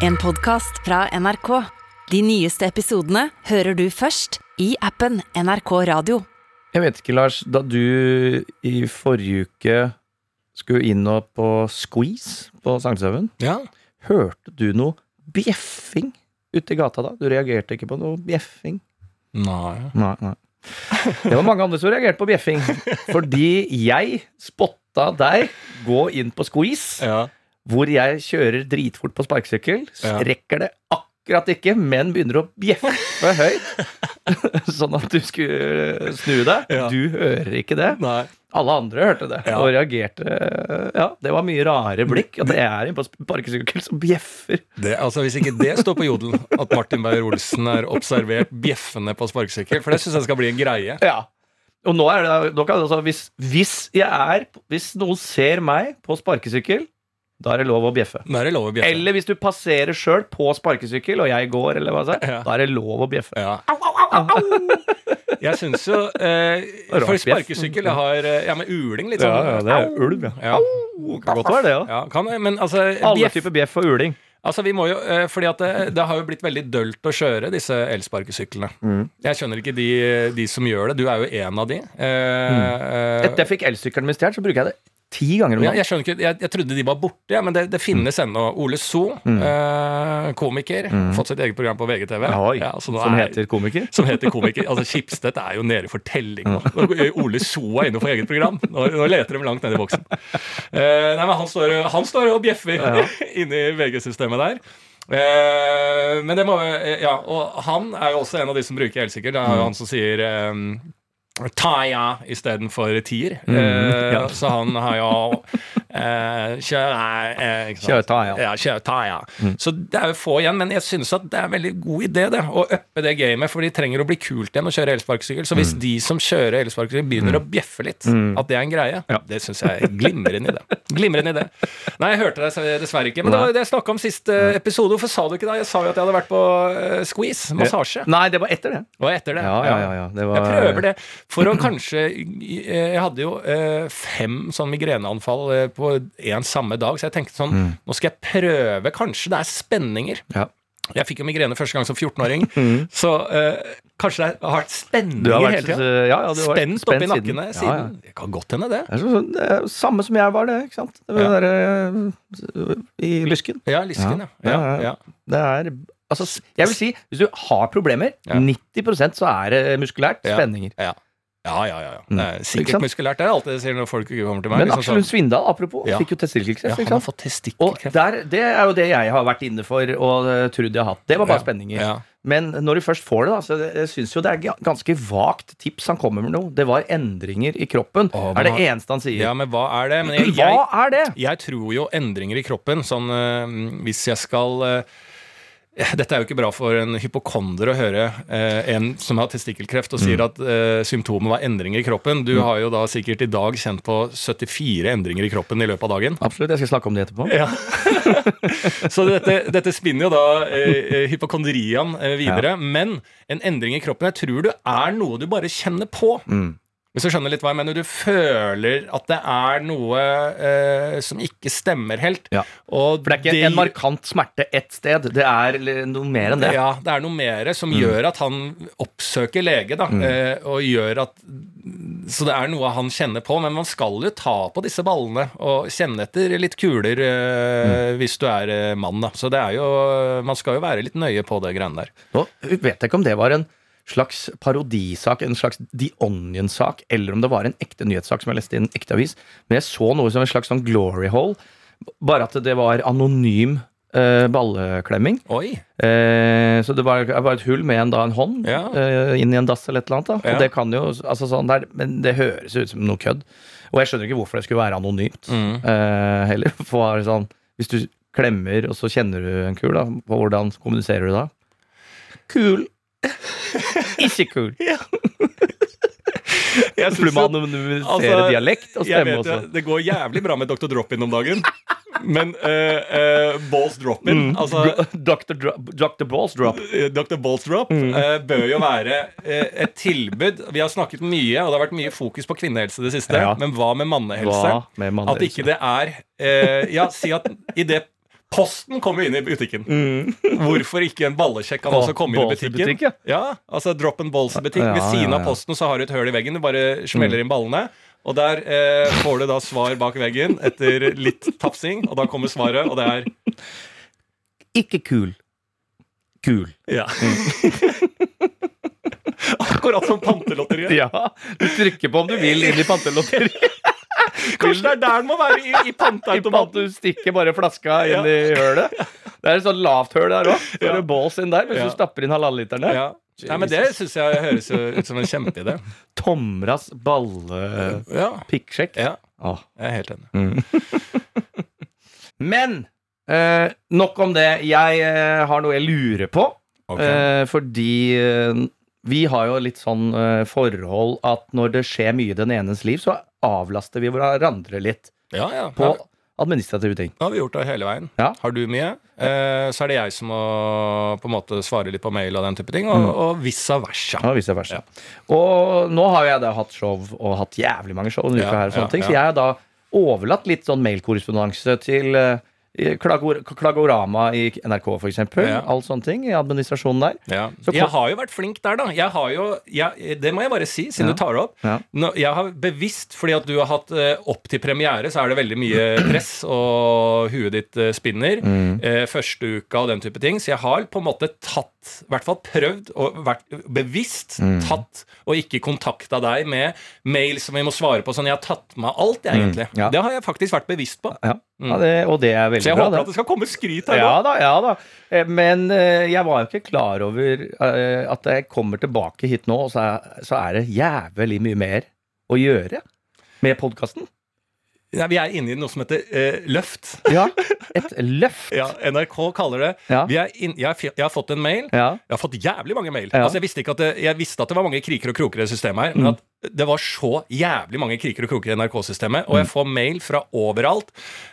En podcast fra NRK. De nyeste episodene hører du først i appen NRK Radio. Jeg vet ikke, Lars, da du i forrige uke skulle inn og på squeeze på Sankthanshaugen, Ja. hørte du noe bjeffing ute i gata da? Du reagerte ikke på noe bjeffing? Nei. Nei, nei. Det var mange andre som reagerte på bjeffing, fordi jeg spotta deg gå inn på squeeze, Ja. Hvor jeg kjører dritfort på sparkesykkel, rekker det akkurat ikke, men begynner å bjeffe høyt, sånn at du skulle snu deg. Ja. Du hører ikke det. Nei. Alle andre hørte det Ja. og reagerte. Ja, det var mye rare blikk. At det er en på sparkesykkel som bjeffer. Det, altså Hvis ikke det står på jodel, at Martin Beyer-Olsen er observert bjeffende på sparkesykkel, for det syns jeg skal bli en greie. Ja. Og nå er det, nå kan, altså, hvis, hvis jeg er Hvis noen ser meg på sparkesykkel, da er det lov å bjeffe. Da er det lov å bjeffe. Eller hvis du passerer sjøl på sparkesykkel, og jeg går, eller hva det er, Ja. da er det lov å bjeffe. Ja. Jeg syns jo eh, For sparkesykkel jeg har eh, Ja, med uling, litt sånn. det er ulv, ja. Ja. Kan godt være det, ja. Ja, kan men altså Alle bjeff, typer bjeff og uling. altså vi må jo, eh, fordi at det, det har jo blitt veldig dølt å kjøre disse elsparkesyklene. Mm. Jeg skjønner ikke de, de som gjør det. Du er jo en av de. Eh, eh, Etter jeg fikk elsykkelen min stjålet, så bruker jeg det ti ganger om Ja, dagen. jeg skjønner ikke, jeg, jeg trodde de var borte, ja, men det, det finnes ennå. Ole So, eh, komiker, fått sitt eget program på VGTV. Oi, Ja, som er- heter komiker. Som heter komiker. Altså Schibsted er jo nede i fortelling nå. Nå- Ole So er inne for eget program. Nå, nå leter de langt ned i boksen. Eh, nei, men han står, han står og bjeffer Ja. inni VG-systemet der. Eh, men det må eh, Ja, og han er jo også en av de som bruker elsykkel. Det er jo han som sier eh, Taya istedenfor tier. Eh, Mm, ja. Så han har jo eh, Kjør eh. Kjør Taya. Ja, kjør Taya. Så det er jo få igjen, men jeg synes at det er en veldig god idé det, å uppe det gamet, for de trenger å bli kult igjen å kjøre elsparkesykkel. Så hvis de som kjører elsparkesykkel begynner å bjeffe litt, at det er en greie, Ja. det syns jeg er glimrende idé. Glimrende idé. Nei, jeg hørte deg dessverre ikke. Men det var det jeg snakka om sist episode. Hvorfor sa du ikke det? Jeg sa jo at jeg hadde vært på eh, squeeze, massasje. Nei, det var etter det. Og etter det. Ja, ja, ja, ja. Det var, Jeg prøver det. For å kanskje Jeg hadde jo eh, fem sånn migreneanfall eh, på en samme dag, så jeg tenkte sånn Nå skal jeg prøve. Kanskje det er spenninger. Ja. Jeg fikk jo migrene første gang som 14-åring, så uh, kanskje det har vært spenninger har hele tida. ja, ja, Spent oppi nakkene Ja, siden. ja. Det kan godt hende, det. Det sånn, det samme som jeg var det, ikke sant? Det var Ja. der, eh, I lysken. Ja, lysken, ja. Ja, ja, ja, ja. ja. Det er Altså, jeg vil si, hvis du har problemer, Ja. 90% så er det muskulært Ja. spenninger. Ja, ja, ja. ja, ja. Mm. Er sikkert muskulært. Det er alltid det sier når folk kommer til meg. Men liksom Aksel Lund Svindal, apropos, Ja. fikk jo testikkelkreft. ja, han har fått testikkelkreft. Og der, det er jo det jeg har vært inne for og uh, trodd jeg har hatt. Det var bare Ja. spenninger. Ja. Men når du først får det, da, så det- jeg syns jo det er ga- ganske vagt tips han kommer med noe. Det var endringer i kroppen. Åh, er det eneste han sier. ja, men hva er det? Men jeg, jeg, Hva er det? Jeg tror jo endringer i kroppen, sånn øh, hvis jeg skal eh, dette er jo ikke bra for en hypokonder å høre eh, en som har testikkelkreft og sier Mm. at eh, symptomet var endringer i kroppen. Du har jo da sikkert i dag kjent på 74 endringer i kroppen i løpet av dagen. Absolutt, jeg skal snakke om det etterpå. Ja. Så dette, dette spinner jo da eh, eh, hypokondriaen eh, videre. Men en endring i kroppen, jeg tror det er noe du bare kjenner på. Mm. Hvis du skjønner litt hva jeg mener. Du føler at det er noe eh, som ikke stemmer helt. Ja. For det er ikke en markant smerte ett sted. Det er noe mer enn det. Ja, det er noe mer som gjør at han oppsøker lege, da. Eh, og gjør at Så det er noe han kjenner på. Men man skal jo ta på disse ballene og kjenne etter litt kuler eh, hvis du er eh, mann, da. Så det er jo Man skal jo være litt nøye på det greiene der. Nå vet jeg ikke om det var en slags parodisak, en slags The Onion-sak, eller om det var en ekte nyhetssak som jeg leste i en ekte avis. Men jeg så noe som en slags sånn glory hole, bare at det var anonym eh, balleklemming. Eh, så det var, det var et hull med en, da, en hånd Ja. eh, inn i en dass eller et eller annet. Ja. Og det kan jo, altså sånn der, Men det høres ut som noe kødd. Og jeg skjønner ikke hvorfor det skulle være anonymt Mm. eh, heller. For sånn, hvis du klemmer, og så kjenner du en kul, da, hvordan kommuniserer du da? Kul. Ikke kul. Jeg Skulle man anonymisere altså, dialekt og stemme også? Det går jævlig bra med Dr. Drop-In om dagen. Men uh, uh, Balls Drop-In altså, Dr. Dro Dr. Balls Drop. eh, Dr. Balls Drop eh, bør jo være et tilbud. Vi har snakket mye, og det har vært mye fokus på kvinnehelse det siste. Ja. Men hva med mannehelse? Hva med At ikke det er Ja, si at i det Posten kommer inn i butikken. Hvorfor ikke en ballesjekk kan også komme inn i butikken? butikk, ja. altså Drop and balls-butikk. Ja, Ved siden ja, av posten så har du et høl i veggen. Du bare smeller inn ballene. Og der eh, får du da svar bak veggen etter litt tafsing, og da kommer svaret, og det er Ikke kul. Kul. Ja. Akkurat som Pantelotteriet. Ja, du trykker på om du vil inn i pantelotteriet. Kanskje det er der den må være, i, i panteautomaten. Du stikker bare flaska inn i hølet. Det er et sånn lavt høl der òg. Så Ja. du bås inn der hvis du stapper inn halvannenliterne. Ja. Nei, men Det syns jeg høres ut som en kjempeidé. Tomras ballepikksjekk. Ja. Ja, jeg er helt enig. Men eh, nok om det. Jeg eh, har noe jeg lurer på. Okay. Eh, fordi eh, vi har jo litt sånn uh, forhold at når det skjer mye i den enes liv, så avlaster vi hverandre litt Ja, ja. på administrative ting. Har vi gjort det hele veien. Ja. Har du mye, eh, så er det jeg som må på en måte svare litt på mail og den type ting, og, Mm. og vice versa. Ja, vice versa. Og nå har jeg da hatt show, og hatt jævlig mange show denne Ja, uka her, og sånne ja, ting, ja. så jeg har da overlatt litt sånn mailkorrespondanse til eh, Klagor Klagorama i NRK, eksempel. Ja. All sånne ting i administrasjonen der. Ja. Jeg har jo vært flink der, da. Jeg har jo, jeg, det må jeg bare si, siden Ja. du tar det opp. Ja. Nå, jeg har bevisst, fordi at du har hatt eh, opp til premiere, så er det veldig mye press, og huet ditt eh, spinner. Mm. Eh, første uka og den type ting. Så jeg har på en måte tatt, i hvert fall prøvd, og vært bevisst Mm. tatt, og ikke kontakta deg med mail som vi må svare på. Sånn, jeg har tatt med alt, jeg, egentlig. Mm. Det har jeg faktisk vært bevisst på. Ja. Ja, det, og det er veldig bra. Så jeg bra. håper det. at det skal komme skryt her Ja nå. da, ja da. Eh, Men eh, jeg var jo ikke klar over eh, at jeg kommer tilbake hit nå, og så er, så er det jævlig mye mer å gjøre med podkasten. Nei, vi er inne i noe som heter eh, løft. Ja, et løft. Ja, NRK kaller det. Ja. Vi er inn, jeg, har jeg har fått en mail. Ja. Jeg har fått jævlig mange mail. Altså, jeg, visste ikke at det, jeg visste at det var mange kriker og kroker i systemet her, men at det var så jævlig mange kriker og kroker i NRK-systemet. Og jeg får mail fra overalt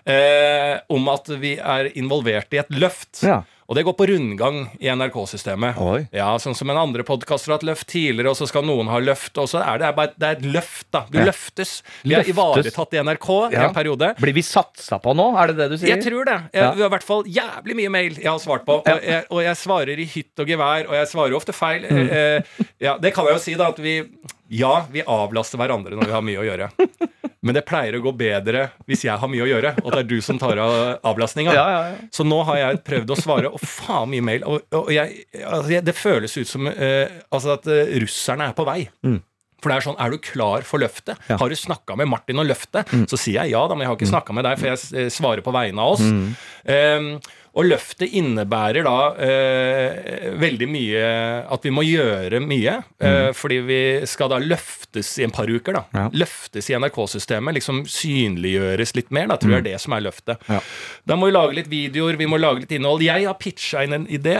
eh, om at vi er involvert i et løft. Ja. Og det går på rundgang i NRK-systemet. Ja, Sånn som en andre podkaster har hatt løft tidligere, og så skal noen ha løft. Og så er det, bare, det er et løft, da. Du Ja. løftes. Vi er ivaretatt i NRK i en periode. Blir vi satsa på nå? Er det det du sier? Jeg tror det. Jeg, Ja. Vi har i hvert fall jævlig mye mail jeg har svart på. Og, jeg, og jeg svarer i hytt og gevær, og jeg svarer ofte feil. Mm. Eh, ja, det kan jeg jo si, da, at vi Ja, vi avlaster hverandre når vi har mye å gjøre. Men det pleier å gå bedre hvis jeg har mye å gjøre, og det er du som tar av avlastninga. Ja, ja, ja. Så nå har jeg prøvd å svare, og faen mye mail. Og, og jeg, altså, det føles ut som uh, altså at eh, russerne er på vei. For det er sånn, er du klar for løftet? Ja. Har du snakka med Martin og løftet? Så sier jeg ja, da, men jeg har ikke snakka med deg, for jeg eh, svarer på vegne av oss. Ehm, og løftet innebærer da eh, veldig mye At vi må gjøre mye. eh, fordi vi skal da løftes i en par uker. da Ja. Løftes i NRK-systemet. Liksom synliggjøres litt mer. Da tror jeg er det som er løftet. Ja. Da må vi lage litt videoer, vi må lage litt innhold. Jeg har pitcha inn en idé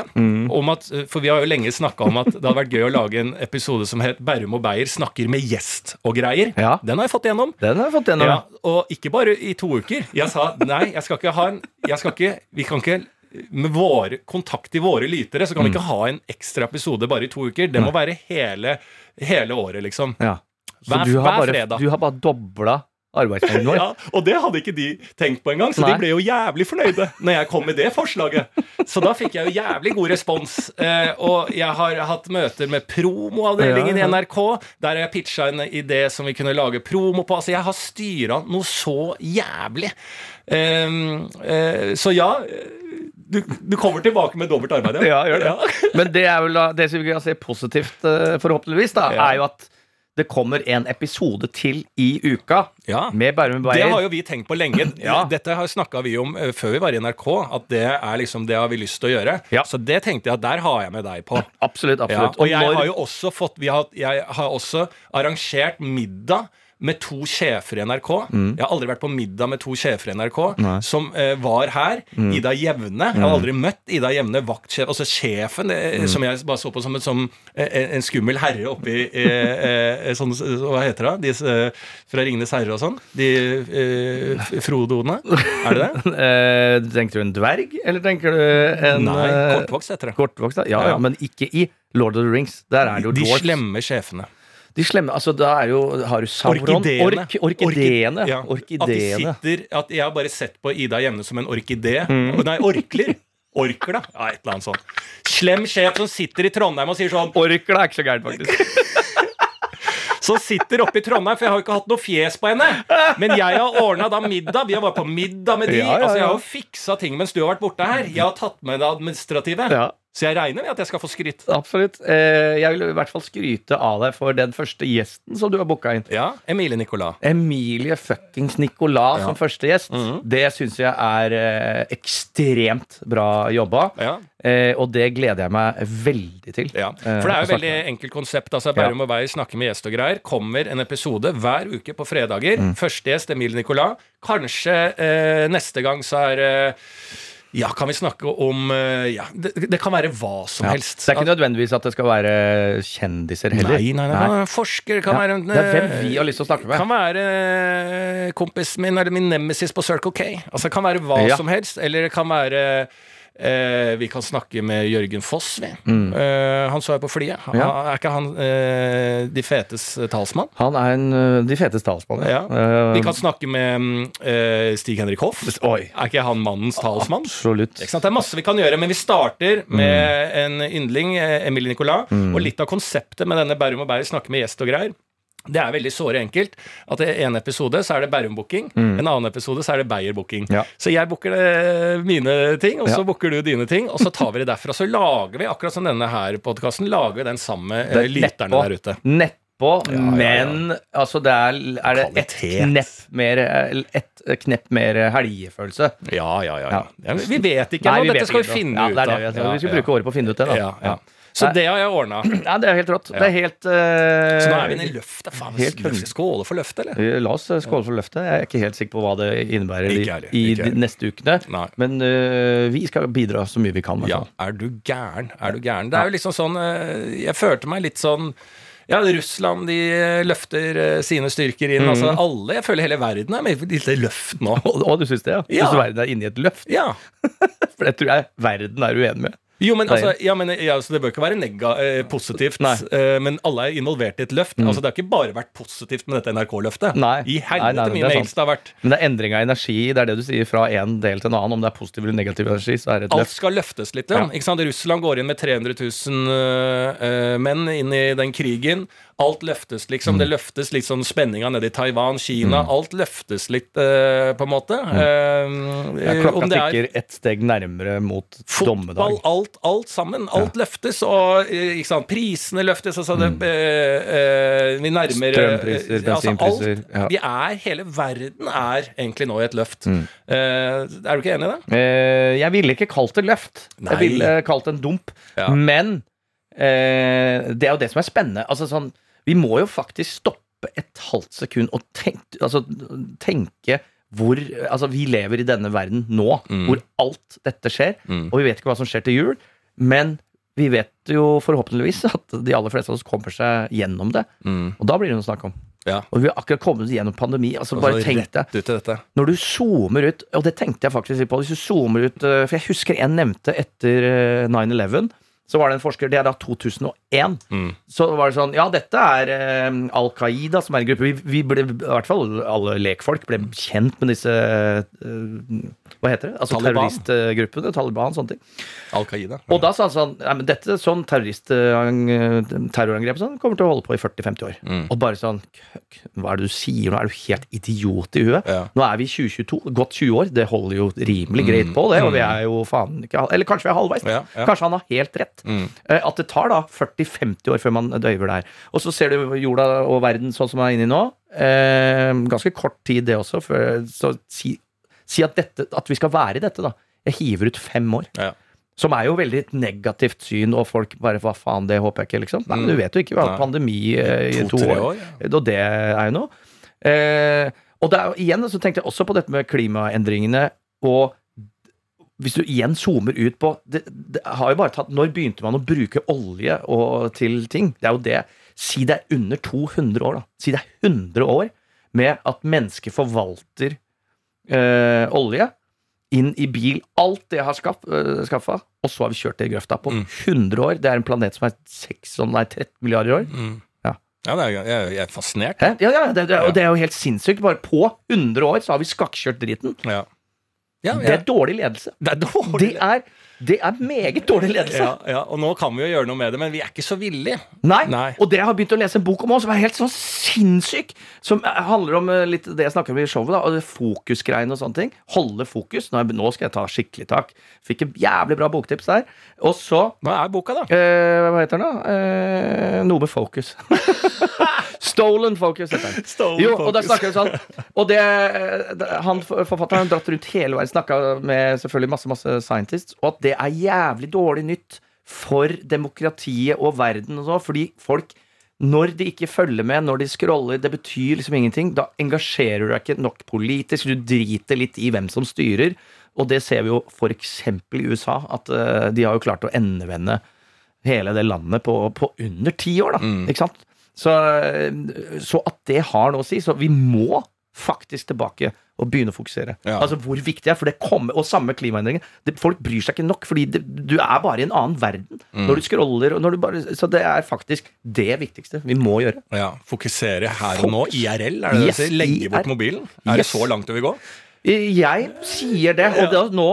om at For vi har jo lenge snakka om at det hadde vært gøy å lage en episode som het 'Bærum og Beyer snakker med gjest og greier. Ja. Den har jeg fått igjennom. Den har jeg fått gjennom. Ja, og ikke bare i to uker. Jeg sa nei, jeg skal ikke ha en jeg skal ikke, Vi kan ikke med våre, kontakt i våre lytere, så kan vi ikke ha en ekstra episode bare i to uker. Det må være hele, hele året, liksom. Ja. Så Hver- du har bare, fredag. du har bare dobla arbeidsmengden vår. Ja, Og det hadde ikke de tenkt på engang, så Nei. de ble jo jævlig fornøyde når jeg kom med det forslaget. Så da fikk jeg jo jævlig god respons. Eh, og jeg har hatt møter med promoavdelingen Ja, ja. i NRK, der jeg pitcha en idé som vi kunne lage promo på. Altså, jeg har styra noe så jævlig. Ehm, eh, så ja. Du, du kommer tilbake med dobbelt arbeid, Ja, gjør det. Ja. Men det er vel da, det som vi kan se positivt, eh, forhåpentligvis, da, Ja. er jo at det kommer en episode til i uka Ja. med Bærum Det har jo vi tenkt på lenge. Ja. Dette har snakka vi om eh, før vi var i NRK, at det er liksom det har vi lyst til å gjøre. Ja. Så det tenkte jeg at der har jeg med deg på. Absolutt. Absolutt. Og jeg når- har jo også fått vi har, Jeg har også arrangert middag med to sjefer i NRK. Jeg har aldri vært på middag med to sjefer i NRK Mm. Nei. Mm. som eh, var her. Ida Jevne. Jeg har aldri møtt Ida Jevne, vaktsjef, altså sjefen, eh, Mm. som jeg bare så på som som, eh, en skummel herre oppi eh, eh, sånn, Hva heter det? De eh, fra Ringenes herre og sånn? De eh, Frodoene? Er det det? Tenker du en dverg, eller tenker du en Nei, kortvokst heter det. kortvokst? Ja, Ja. ja, men ikke i Lord of the Rings. Der er det jo De dwarves. slemme sjefene. De slemme Altså, da er jo Har du Sauron? Orkideene. Ork, orkideene. Ja. At de sitter At jeg har bare sett på Ida Jevne som en orkidé. Mm. Nei, orkler. Orkla. Ja, et eller annet sånt. Slem sjef som sitter i Trondheim og sier sånn Orkla er ikke så gærent, faktisk. Som sitter oppe i Trondheim, for jeg har jo ikke hatt noe fjes på henne. Men jeg har ordna da middag. Vi har vært på middag med de. Ja, ja, Altså, jeg har jo fiksa ting mens du har vært borte her. Jeg har tatt med det administrative. Ja. Så jeg regner med at jeg skal få skryt. Absolutt. Eh, jeg vil i hvert fall skryte av deg for den første gjesten som du har booka inn. Ja, Emilie Nicolas. Emilie fuckings Nicolas Ja. som første gjest. Det syns jeg er eh, ekstremt bra jobba. Ja. Eh, og det gleder jeg meg veldig til. Ja, for det er jo et veldig enkelt konsept. Altså Bærum og Beyer snakker med gjest og greier. Kommer en episode hver uke på fredager. Mm. Første gjest Emilie Nicolas. Kanskje eh, neste gang så er eh, Ja, kan vi snakke om eh, Ja, det, det kan være hva som Ja. helst. Det er ikke nødvendigvis at det skal være kjendiser heller. Nei, nei, nei, nei. forsker, kan Ja, være en, det er hvem eh, vi har lyst til å snakke med. Kan være eh, kompisen min eller min nemesis på Circle K. Altså Det kan være hva som helst. Eller det kan være eh, Vi kan snakke med Jørgen Foss, vi. Eh, han så jeg på flyet. Han, Mm. Ja. Er ikke han eh, de fetes talsmann? Han er en, eh, de fetes talsmann. Ja. ja. Vi kan snakke med mm, eh, Stig-Henrik Hoff. Oi. Er ikke han mannens talsmann? Absolutt. Det er masse vi kan gjøre, men vi starter Mm. med en yndling, eh, Emilie Nicolas. Og litt av konseptet med denne Bærum og bærum, snakke med gjest og greier. Det er veldig såre enkelt. At i en episode så er det Bærum-booking, en annen episode så er det Beyer-booking. Mm. Ja. Så jeg booker mine ting, og så Ja. booker du dine ting, og så tar vi det derfra. Så lager vi, akkurat som denne her podkasten, lager vi den sammen med eh, er lytterne der ute. Nedpå, Ja, ja, ja. men altså det er, er det et knepp mer eh, Et knepp mer helgefølelse. Ja, ja, ja. ja. Ja. ja vi vet ikke ennå. Dette skal vi finne ut av. vi, skal- Ja, ja. bruke året på å finne ut det. Da. Ja, ja. Så Nei. det har jeg ordna. Ja, det er helt rått. Det er helt uh, Så nå er vi inne i løftet. Faen, Helt vi skåle for løftet, eller? La oss eh, skåle for løftet. Jeg er ikke helt sikker på hva det innebærer i, Ikke ærlig, i ikke de neste ukene. Nei. Men uh, vi skal bidra så mye vi kan. Ja, er du gæren? Er du gæren? Det er jo liksom sånn eh, Jeg følte meg litt sånn ja, Russland de eh, løfter eh, sine styrker inn. Altså alle, Jeg føler hele verden er med i et lite løft nå. Og du syns det, ja? Ja. Syns du verden er inne i et løft? Ja. For det tror jeg verden er uenig med. Jo, men altså, ja, men, ja, Det bør ikke være nega, eh, positivt, eh, men alle er involvert i et løft. Altså Det har ikke bare vært positivt med dette NRK-løftet. I helvete mye mails det har vært. Men det er endring av energi. Det er det du sier fra en del til en annen. Om det er positiv eller negativ energi, så er det et Alt løft. skal løftes litt. Ja. Russland går inn med 300 000 øh, menn inn i den krigen. Alt løftes, liksom. Mm. Det løftes litt sånn spenninga nede i Taiwan, Kina. Alt løftes litt, øh, på en måte. Eh, Mm. Ja, klokka er tikker ett steg nærmere mot Fotball, dommedag. alt, alt sammen. Alt løftes, og eh, ikke sant? prisene løftes. Altså det, eh, eh, vi nærmer Mm. Strømpriser, bensinpriser. altså alt, ja. Mm. Vi er, hele verden er egentlig nå i et løft. Eh, er du ikke enig i det? Eh, jeg ville ikke kalt det løft. Nei. Jeg ville kalt det en dump. Ja. Men eh, det er jo det som er spennende. Altså sånn, vi må jo faktisk stoppe et halvt sekund og tenke, altså, tenke hvor Altså, vi lever i denne verden nå, hvor alt dette skjer, Mm. og vi vet ikke hva som skjer til jul, men vi vet jo forhåpentligvis at de aller fleste av oss kommer seg gjennom det. Og da blir det noe å snakke om. Ja. Og vi har akkurat kommet gjennom pandemi. altså Bare tenk deg når du zoomer ut, og det tenkte jeg faktisk litt på Hvis du zoomer ut, eh, For jeg husker en nevnte etter eh, 9-11. Så var det en forsker, det er da 2001. Mm. Så var det sånn Ja, dette er eh, Al Qaida, som er en gruppe vi, vi ble, I hvert fall alle lekfolk ble kjent med disse eh, Hva heter det? Altså Taliban. terroristgruppene. Taliban, sånne ting. Al Qaida. Og da sa han sånn Nei, men dette sånn terrorist, eh, terrorangrep sånn, kommer til å holde på i 40-50 år. Mm. Og bare sånn Hva er det du sier nå? Er du helt idiot i huet? Ja. Nå er vi i 2022. Godt 20 år. Det holder jo rimelig greit på, det. Og vi er jo faen ikke Eller kanskje vi er halvveis. Mm. Ja, ja. Kanskje han har helt rett. Mm. At det tar da 40-50 år før man døyver det her. Og så ser du jorda og verden sånn som er inne i nå. Eh, ganske kort tid, det også. For, så si, si at, dette, at vi skal være i dette, da. Jeg hiver ut fem år. Ja. Som er jo veldig et negativt syn, og folk bare Hva faen, det håper jeg ikke, liksom. Nei, men Mm. du vet jo ikke. Vi har hatt pandemi eh, i to, år. år, ja. Og det er jo noe. Eh, og det er, igjen så tenkte jeg også på dette med klimaendringene. Og hvis du igjen zoomer ut på det, det har jo bare tatt, Når begynte man å bruke olje og, til ting? Det er jo det. Si det er under 200 år, da. Si det er 100 år med at mennesker forvalter øh, olje inn i bil. Alt det har skaff, øh, skaffa, og så har vi kjørt det i grøfta på Mm. 100 år. Det er en planet som er 6, sånn, nei, 13 milliarder år. Mm. Ja. Ja, det er, jeg, er fascinert. Ja, ja, det, det, og det er jo helt sinnssykt. Bare på 100 år så har vi skakkjørt driten. Ja. Ja, Det er dårlig ledelse. det er dårlig. Det er, det er meget dårlig ledelse. ja, ja, og nå kan vi jo gjøre noe med det, men vi er ikke så villige. Nei. Nei. Og det jeg har begynt å lese en bok om også, som er helt sånn sinnssyk. Som handler om eh, litt det jeg snakker om i showet. da, og Fokusgreiene og sånne ting. Holde fokus. Nå, skal jeg ta skikkelig tak. Fikk en jævlig bra boktips der. Og så Hva er boka, da? eh, Hva heter den, da? Eh, noe med focus. Stolen focus, heter den. Stolen jo, og da snakker vi sånn Og det, det han forfatteren har dratt rundt hele verden, snakka med selvfølgelig masse masse scientists, og at det er jævlig dårlig nytt for demokratiet og verden og så, fordi folk når de ikke følger med, når de scroller, det betyr liksom ingenting. Da engasjerer du deg ikke nok politisk. Du driter litt i hvem som styrer. Og det ser vi jo f.eks. i USA, at eh, de har jo klart å endevende hele det landet på, på under ti år, da. Mm. Ikke sant? Så, eh, så at det har noe å si. Så vi må faktisk tilbake og begynne å fokusere. Ja. Altså hvor viktig det er, for det kommer, Og samme klimaendringer. Det, folk bryr seg ikke nok, fordi det, du er bare i en annen verden Mm. når du scroller. Og når du bare, så det er faktisk det viktigste vi må gjøre. Ja, Fokusere her og nå. IRL, er det det Yes, du sier? Legge bort mobilen? Er det så langt du vil gå? Jeg sier det, og det, nå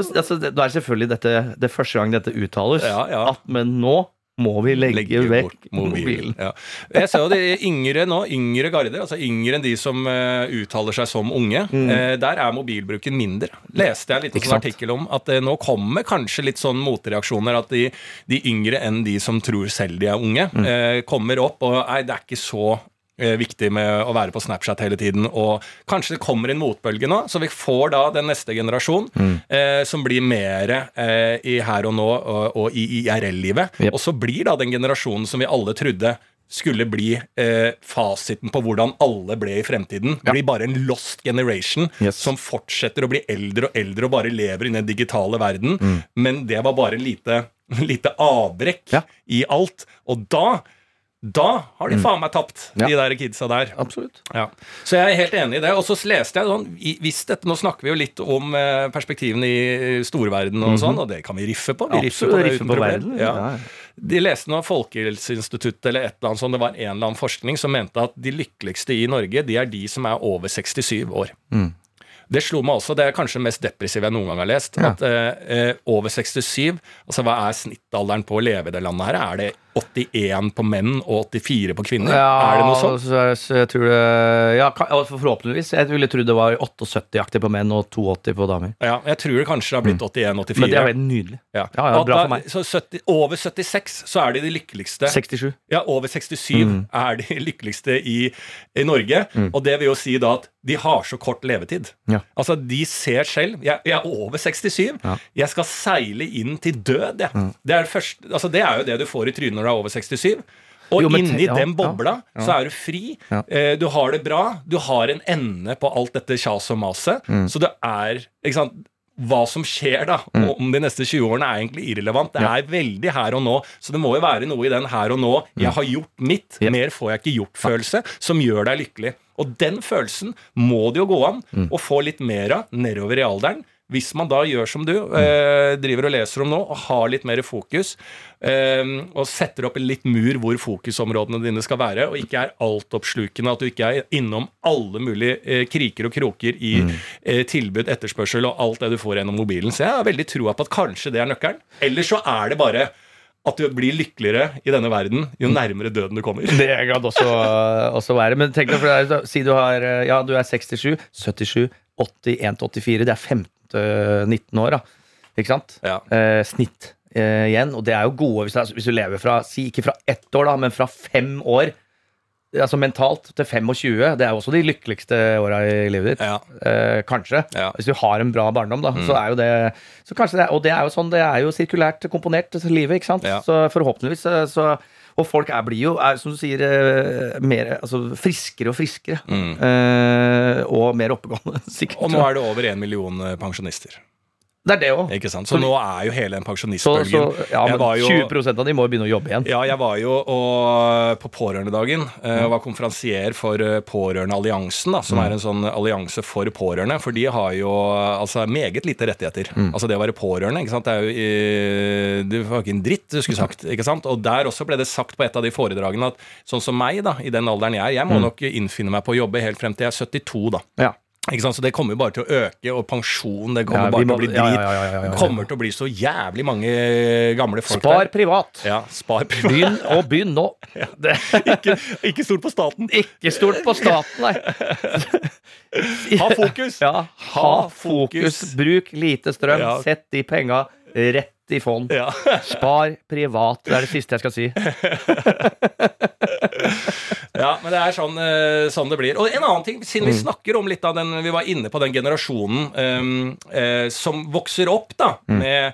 altså, det, Da er selvfølgelig dette det første gang dette uttales, Ja, ja. at men nå må vi legge, Legge vekk mobilen. mobilen. Ja. Jeg ser jo de yngre nå, yngre garder, altså yngre enn de som uh, uttaler seg som unge. eh, der er mobilbruken mindre. Leste jeg litt en sånn artikkel om at uh, nå kommer kanskje litt sånn motreaksjoner. At de, de yngre enn de som tror selv de er unge, Mm. kommer opp og nei, det er ikke så viktig med å være på Snapchat hele tiden. Og kanskje det kommer en motbølge nå, så vi får da den neste generasjon Mm. eh, som blir mer eh, i her og nå og, og i IRL-livet. Yep. Og så blir da den generasjonen som vi alle trodde skulle bli eh, fasiten på hvordan alle ble i fremtiden. Ja. Blir bare en lost generation Yes. som fortsetter å bli eldre og eldre og bare lever i den digitale verden. Mm. Men det var bare lite, lite avbrekk Ja. i alt. Og da da har de faen meg tapt, Ja. de der kidsa der. Absolutt. Ja. Så jeg er helt enig i det. Og så leste jeg sånn hvis dette, Nå snakker vi jo litt om eh, perspektivene i storverden og sånn, og det kan vi riffe på. Vi riffer på Mhm. Det uten problem. Ja. De leste nå Folkehelseinstituttet eller et eller annet sånt. Det var en eller annen forskning som mente at de lykkeligste i Norge, de er de som er over 67 år. Mm. Det slo meg også, det er kanskje det mest depressive jeg noen gang har lest. Ja. At eh, eh, over 67, altså hva er snittalderen på å leve i det landet her? Er det 81 på menn og 84 på kvinner? er det noe sånt? Så, så jeg tror det Ja, forhåpentligvis. Jeg ville trodd det var 78-aktig på menn og 82 på damer. Ja, jeg tror det kanskje har blitt 81-84. Mm. Men det er helt nydelig. Ja. Ja, ja, bra da- for meg. Så 70, over 76 så er de de lykkeligste. 67. Ja, over 67 Mm. er de lykkeligste i, i Norge. Og det vil jo si da at de har så kort levetid. Ja. Altså, de ser selv Jeg, jeg er over 67. Ja. Jeg skal seile inn til død, jeg. Det, er det, første, altså, det er jo det du får i trynet når du er over 67. Og Jo, inni ja, den bobla ja. så er du fri. Ja. Eh, du har det bra. Du har en ende på alt dette kjaset og maset. Mm. Så det er ikke sant, Hva som skjer da om de neste 20 årene, er egentlig irrelevant. Det Ja. er veldig her og nå. Så det må jo være noe i den her og nå. Jeg har gjort mitt. Yep. Mer får jeg ikke gjort-følelse, som gjør deg lykkelig. Og den følelsen må det jo gå an Mm. å få litt mer av nedover i alderen. Hvis man da gjør som du Mm. eh, driver og leser om nå, og har litt mer fokus, eh, og setter opp en litt mur hvor fokusområdene dine skal være, og ikke er altoppslukende, at du ikke er innom alle mulige eh, kriker og kroker i Mm. eh, tilbud, etterspørsel og alt det du får gjennom mobilen. Så jeg har veldig troa på at kanskje det er nøkkelen. Eller så er det bare at du blir lykkeligere i denne verden jo nærmere døden du kommer. Det kan også, også være. Men tenk deg, for er, si du har Ja, du er 67, 77, 81 til 84. Det er 15 til 19 år, da. Ikke sant? Ja. Eh, snitt eh, igjen. Og det er jo gode hvis, er- hvis du lever fra Si ikke fra ett år, da, men fra fem år. Altså mentalt til 25. Det er jo også de lykkeligste åra i livet ditt. Ja. Eh, kanskje. Ja. Mm. Hvis du har en bra barndom, da. Så er jo det det, Og det er jo sånn, det er jo sirkulært komponert livet, ikke sant. Så forhåpentligvis eh, så Og folk er, blir jo, er, som du sier, eh, mer altså, friskere og friskere. Eh, og mer oppegående, sikkert. Mm. Og nå er det over én million eh, pensjonister. Det er det òg. Ikke sant? Så, Så- nå er jo hele den pensjonistbølgen ja, men jo- 20 av de må jo begynne å jobbe igjen. Ja, jeg var jo og, på Pårørendedagen eh, og var konferansier for eh, Pårørendealliansen, som er en sånn allianse for pårørende. For de har jo altså meget lite rettigheter. Altså det å være pårørende, ikke sant. Det er jo Det var ikke en dritt du skulle sagt, ikke sant. Og der også ble det sagt på et av de foredragene at sånn som meg, da, i den alderen jeg er, jeg må nok innfinne meg på å jobbe helt frem til jeg er 72, da. Ja. Så det kommer jo bare til å øke, og pensjon det kommer ja, bare til å bli drit. ja, ja. Det kommer til å bli så jævlig mange gamle folk Spar der. privat. Ja, spar privat. Begynn og begynn nå. Ikke, ikke stol på staten. ikke stort på staten, nei. Ha fokus! Ja, ha fokus. Bruk lite strøm. Sett de penga rett i fond. Ja. Spar privat. Det er det siste jeg skal si. ja, men det er sånn, eh, sånn det blir. Og en annen ting, siden vi snakker om litt av den Vi var inne på den generasjonen um, uh, som vokser opp da med eh,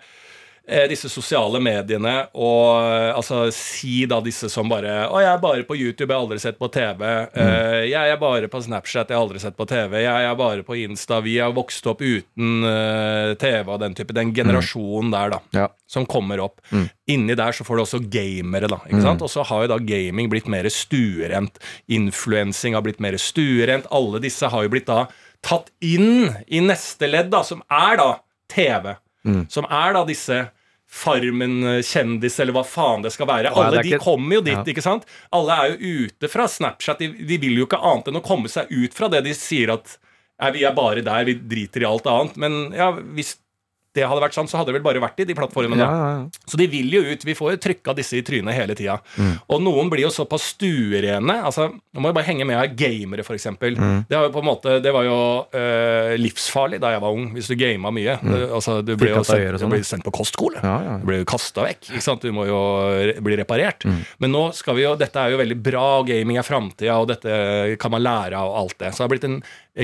disse sosiale mediene og eh, altså si da disse som bare Å, jeg er bare på YouTube, jeg har aldri sett på TV. Eh, jeg er bare på Snapchat, jeg har aldri sett på TV. Jeg er bare på Insta. Vi har vokst opp uten eh, TV og den type. Den generasjonen der, da. Ja. Som kommer opp. Inni der så får du også gamere, da. ikke sant? Og så har jo da gaming blitt mer stuerent. Influensing har blitt mer stuerent. Alle disse har jo blitt da tatt inn i neste ledd, da, som er da TV. Som er da disse Farmen-kjendis, eller hva faen det skal være. Alle de kommer jo dit, ikke sant? Alle er jo ute fra Snapchat. De, de vil jo ikke annet enn å komme seg ut fra det de sier at «Nei, vi er bare der, vi driter i alt annet. Men ja, hvis det hadde vært sånn, så hadde det vel bare vært i de plattformene. Ja, ja, ja. Så de vil jo ut. Vi får jo trykka disse i trynet hele tida. Og noen blir jo såpass stuerene. Altså, Nå må jeg bare henge med her. Gamere, f.eks. Mm. Det, har jo på en måte, det var jo øh, livsfarlig da jeg var ung, hvis du gama mye. Det- altså, du ble jo sendt, og sånn, ble sendt på kostskole. Du ble jo kasta vekk. Ikke sant? Du må jo bli reparert. Mm. Men nå skal vi jo Dette er jo veldig bra. Gaming er framtida, og dette kan man lære av alt det. Så det har blitt en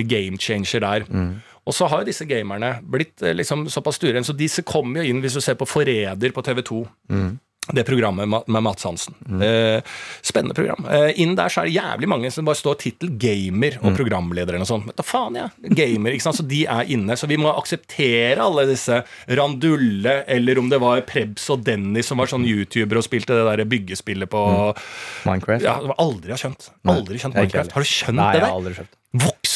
game changer der. Mm. Og så har jo disse gamerne blitt eh, liksom såpass stuerene, så disse kommer jo inn hvis du ser på Forræder på TV2. Mm. Det programmet med Mats Hansen. Eh, spennende program. Eh, inn der så er det jævlig mange som bare står tittel gamer Mm. og programleder eller noe sånt. Men da faen, ja. Gamer, ikke sant. Så de er inne. Så vi må akseptere alle disse Randulle, eller om det var Prebz og Dennis som var sånn YouTuber og spilte det der byggespillet på Minecraft. Ja, det var aldri har skjønt. Aldri skjønt Minecraft. Har du skjønt Nei, det jeg har aldri skjønt.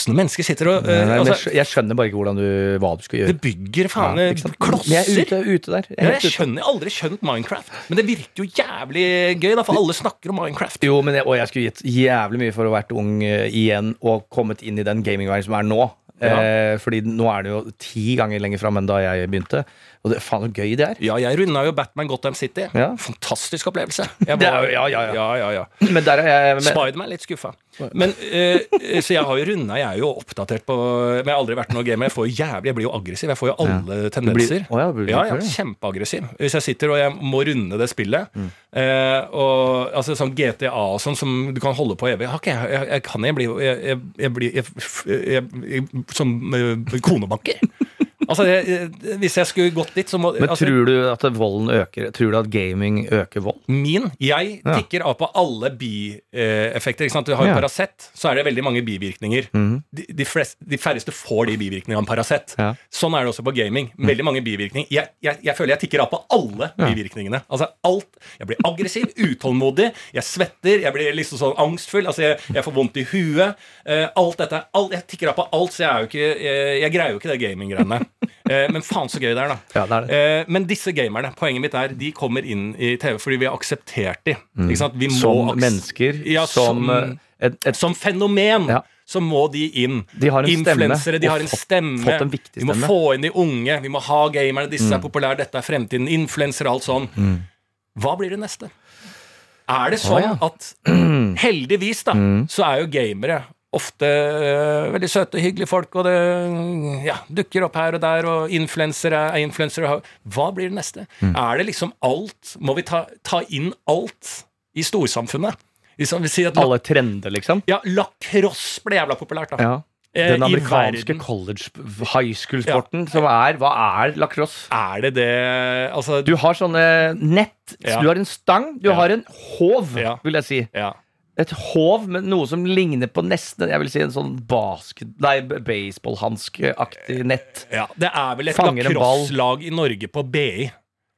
Voksne mennesker sitter og Nei, eh, nei, jeg altså, jeg skjønner bare ikke hvordan du, hva du skal gjøre. Det bygger faen Ja, klosser. Jeg er ute, ute der. Jeg Ja, jeg skjønner, jeg har aldri skjønt Minecraft. Men det virker jo jævlig gøy, da, for alle snakker om Minecraft. Jo, men jeg, og jeg skulle gitt jævlig mye for å ha vært ung eh, igjen og kommet inn i den gamingverdenen som er nå. Ja. Eh, fordi nå er det jo ti ganger lenger fram enn da jeg begynte. Og det, faen så gøy det er. Ja, jeg runda jo Batman Gotham City. Ja. Fantastisk opplevelse. Jeg Det er ja, ja, ja. ja, ja, ja. Men der er jeg men, Spiderman litt skuffa. Men, eh, så jeg har jo runda, jeg er jo oppdatert på Men jeg har aldri vært noe gamer. Jeg, får jo jævlig, jeg blir jo aggressiv. Jeg får jo alle tendenser. Å ja, blir ja, det? ja, Kjempeaggressiv. Hvis jeg sitter og jeg må runde det spillet, Mm. eh, og altså sånn GTA og sånn som du kan holde på evig jeg, jeg, jeg, jeg kan jeg bli Jeg, jeg, jeg blir jeg, jeg, jeg, Som eh, konebanker. Altså, jeg, hvis jeg skulle gått dit, så må men altså, tror du at volden øker? Tror du at gaming øker vold? Min. Jeg Ja. tikker av på alle bieffekter. Du har jo Ja. Paracet, så er det veldig mange bivirkninger. De, de, flest, de færreste får de bivirkningene av Paracet. Ja. Sånn er det også på gaming. Veldig mange bivirkninger. Jeg, jeg, jeg føler jeg tikker av på alle bivirkningene. Altså alt. Jeg blir aggressiv, utålmodig, jeg svetter, jeg blir liksom sånn angstfull. Altså jeg, jeg får vondt i huet. Uh, alt dette. Alt, jeg tikker av på alt, så jeg er jo ikke Jeg, jeg greier jo ikke det gaminggreiene. Eh, men faen så gøy det er, da. Ja, det er det. Eh, men disse gamerne, poenget mitt er, de kommer inn i TV fordi vi har akseptert de. Mm. Som mennesker? Ja, som som, eh, et, et, som fenomen. Ja. Så må de inn. De har en stemme, de har en stemme. fått en viktig vi må. Mm. få inn de unge. Vi må ha gamerne. Disse er populære, dette er fremtiden. Influensere, alt sånn. Hva blir det neste? Er det sånn oh, ja. at Heldigvis, da, så er jo gamere ofte øh, veldig søte, hyggelige folk, og det ja, dukker opp her og der, og influensere er influensere. Hva blir det neste? Er det liksom alt Må vi ta, ta inn alt i storsamfunnet? Liksom, vi sier at alle trender, liksom? ja, lacrosse ble jævla populært, da. Ja. Eh, Den amerikanske college high school-sporten som er Hva er lacrosse? Er det det Altså Du har sånne nett. Ja. Du har en stang, du Ja. har en håv, Ja. vil jeg si. Ja. Et hov med noe som ligner på nesten Jeg vil si en sånn basket... Nei, baseballhanskeaktig nett. Ja, Det er vel et lakrosslag lacrosselag i Norge på BI.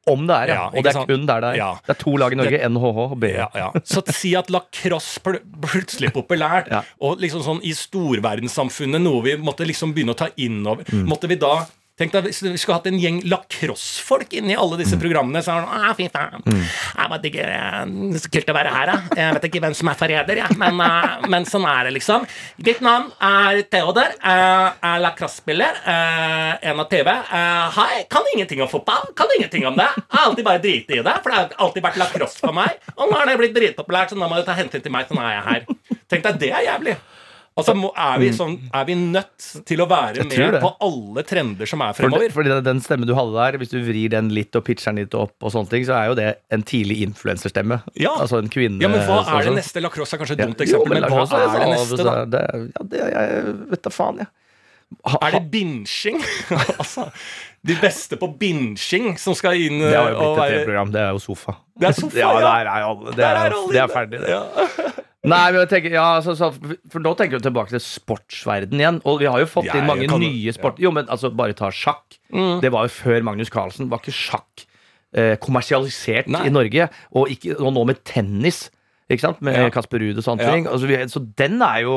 Om det er, ja. Ja, og det er sant? kun der det er. Ja. Det er to lag i Norge. NHH og BI. Ja, ja. Så si at lacrosse pl plutselig populært, Ja. og liksom sånn i storverdenssamfunnet, noe vi måtte liksom begynne å ta inn over Mm. Måtte vi da Tenk deg hvis vi skulle hatt en gjeng lacrossefolk inni alle disse Mm. programmene. Så er det sånn, ah, fy faen. Jeg vet ikke, eh, det er så kult å være her, da. Jeg vet ikke hvem som er forræder, jeg. Men, eh, men sånn er det, liksom. Mitt navn er Theodor. Jeg er lacrosse-spiller. eh, En av TV. Eh, Hei, kan ingenting om fotball. Kan ingenting om det. Jeg har alltid bare driti i det, for det har alltid vært lacrosse for meg. Og nå har det blitt dritpopulært, så nå må du ta hensyn til meg, så nå er jeg her. Tenk deg, det er jævlig. Altså, er, vi sånn, er vi nødt til å være Mm. med på alle trender som er fremover? fordi den- den stemmen du hadde der, hvis du vrir den litt og pitcher den litt opp, og sånne ting, så er jo det en tidlig influenserstemme. Ja. Altså en kvinne Ja, men hva sånn er det neste? Lacrosse er kanskje et Ja, dumt jo, eksempel, men hva er det neste, da? Det, ja, det, jeg vet da faen, jeg. Ha- Er det binging? altså, de beste på binging som skal inn Det har jo blitt et TV-program. Det er jo Sofa. Det er Sofa, ja. ja. Der er alle, det, er, er det er ferdig, det. Ja. Nei, men jeg tenker, ja, så, så, For nå tenker du tilbake til sportsverden igjen. Og vi har jo fått Ja, inn mange nye sport... Jo, men altså, bare ta sjakk. Mm. Det var jo før Magnus Carlsen. Var ikke sjakk eh, kommersialisert Nei. i Norge? Og, ikke, og nå med tennis. Ikke sant? Med Ja. Kasper Ruud og sånne ting. Altså, vi, så den er jo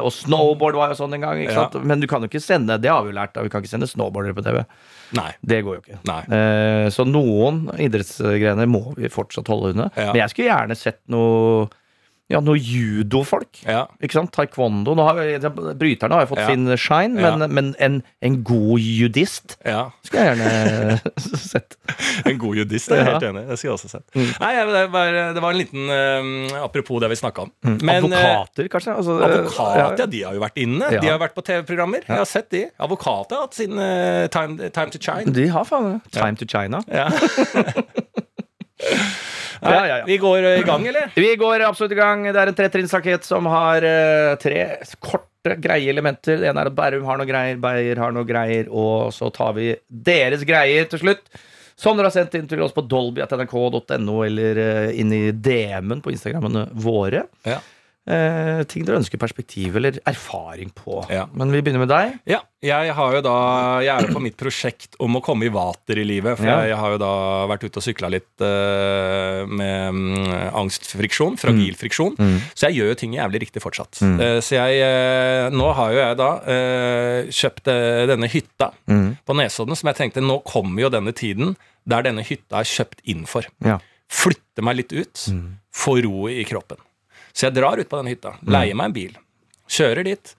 Og snowboard var jo sånn en gang. Ikke sant? Men du kan jo ikke sende Det har vi jo lært. da, Vi kan ikke sende snowboardere på TV. Nei. Det går jo ikke. Eh, så noen idrettsgrener må vi fortsatt holde unna. Men jeg skulle gjerne sett noe Ja, noe judofolk. Ja. Ikke sant? Taekwondo. Har bryterne har jo fått Ja. sin shine, Ja. men, men en, en god judist ja. skulle jeg gjerne sett. En god judist, jeg er helt enig. Det skulle jeg også sett. Mm. Nei, det var, det var en liten uh, Apropos det vi snakka om. Men, eh, Advokater, kanskje? Altså, advokater, ja, de har jo vært inne. De har vært på TV-programmer. Jeg har sett de. Advokater har hatt sin uh, time, time to shine. De har faen meg Time to China. Ja. Ja, ja, ja. Vi går eh, i gang, eller? Vi går absolutt i gang. Det er en tretrinnsrakett som har uh, tre korte, greie elementer. Det ene er at Bærum har noe greier, Beyer har noe greier, og så tar vi deres greier til slutt. Som dere har sendt inn til oss på dolby.nrk.no eller uh, inn i DM-en på Instagrammene våre. Ja. Eh, ting dere ønsker perspektiv eller erfaring på. Ja. Men vi begynner med deg. Ja, jeg har jo da Jeg er jo på mitt prosjekt om å komme i vater i livet. For Ja. jeg, jeg har jo da vært ute og sykla litt eh, med mm, angstfriksjon, fragil friksjon. Så jeg gjør jo ting jævlig riktig fortsatt. Eh, så jeg eh, Nå har jo jeg da eh, kjøpt eh, denne hytta på Nesodden, som jeg tenkte nå kommer jo denne tiden der denne hytta er kjøpt inn for. Ja. Flytte meg litt ut, få ro i kroppen. Så jeg drar ut på den hytta, leier meg en bil, kjører dit.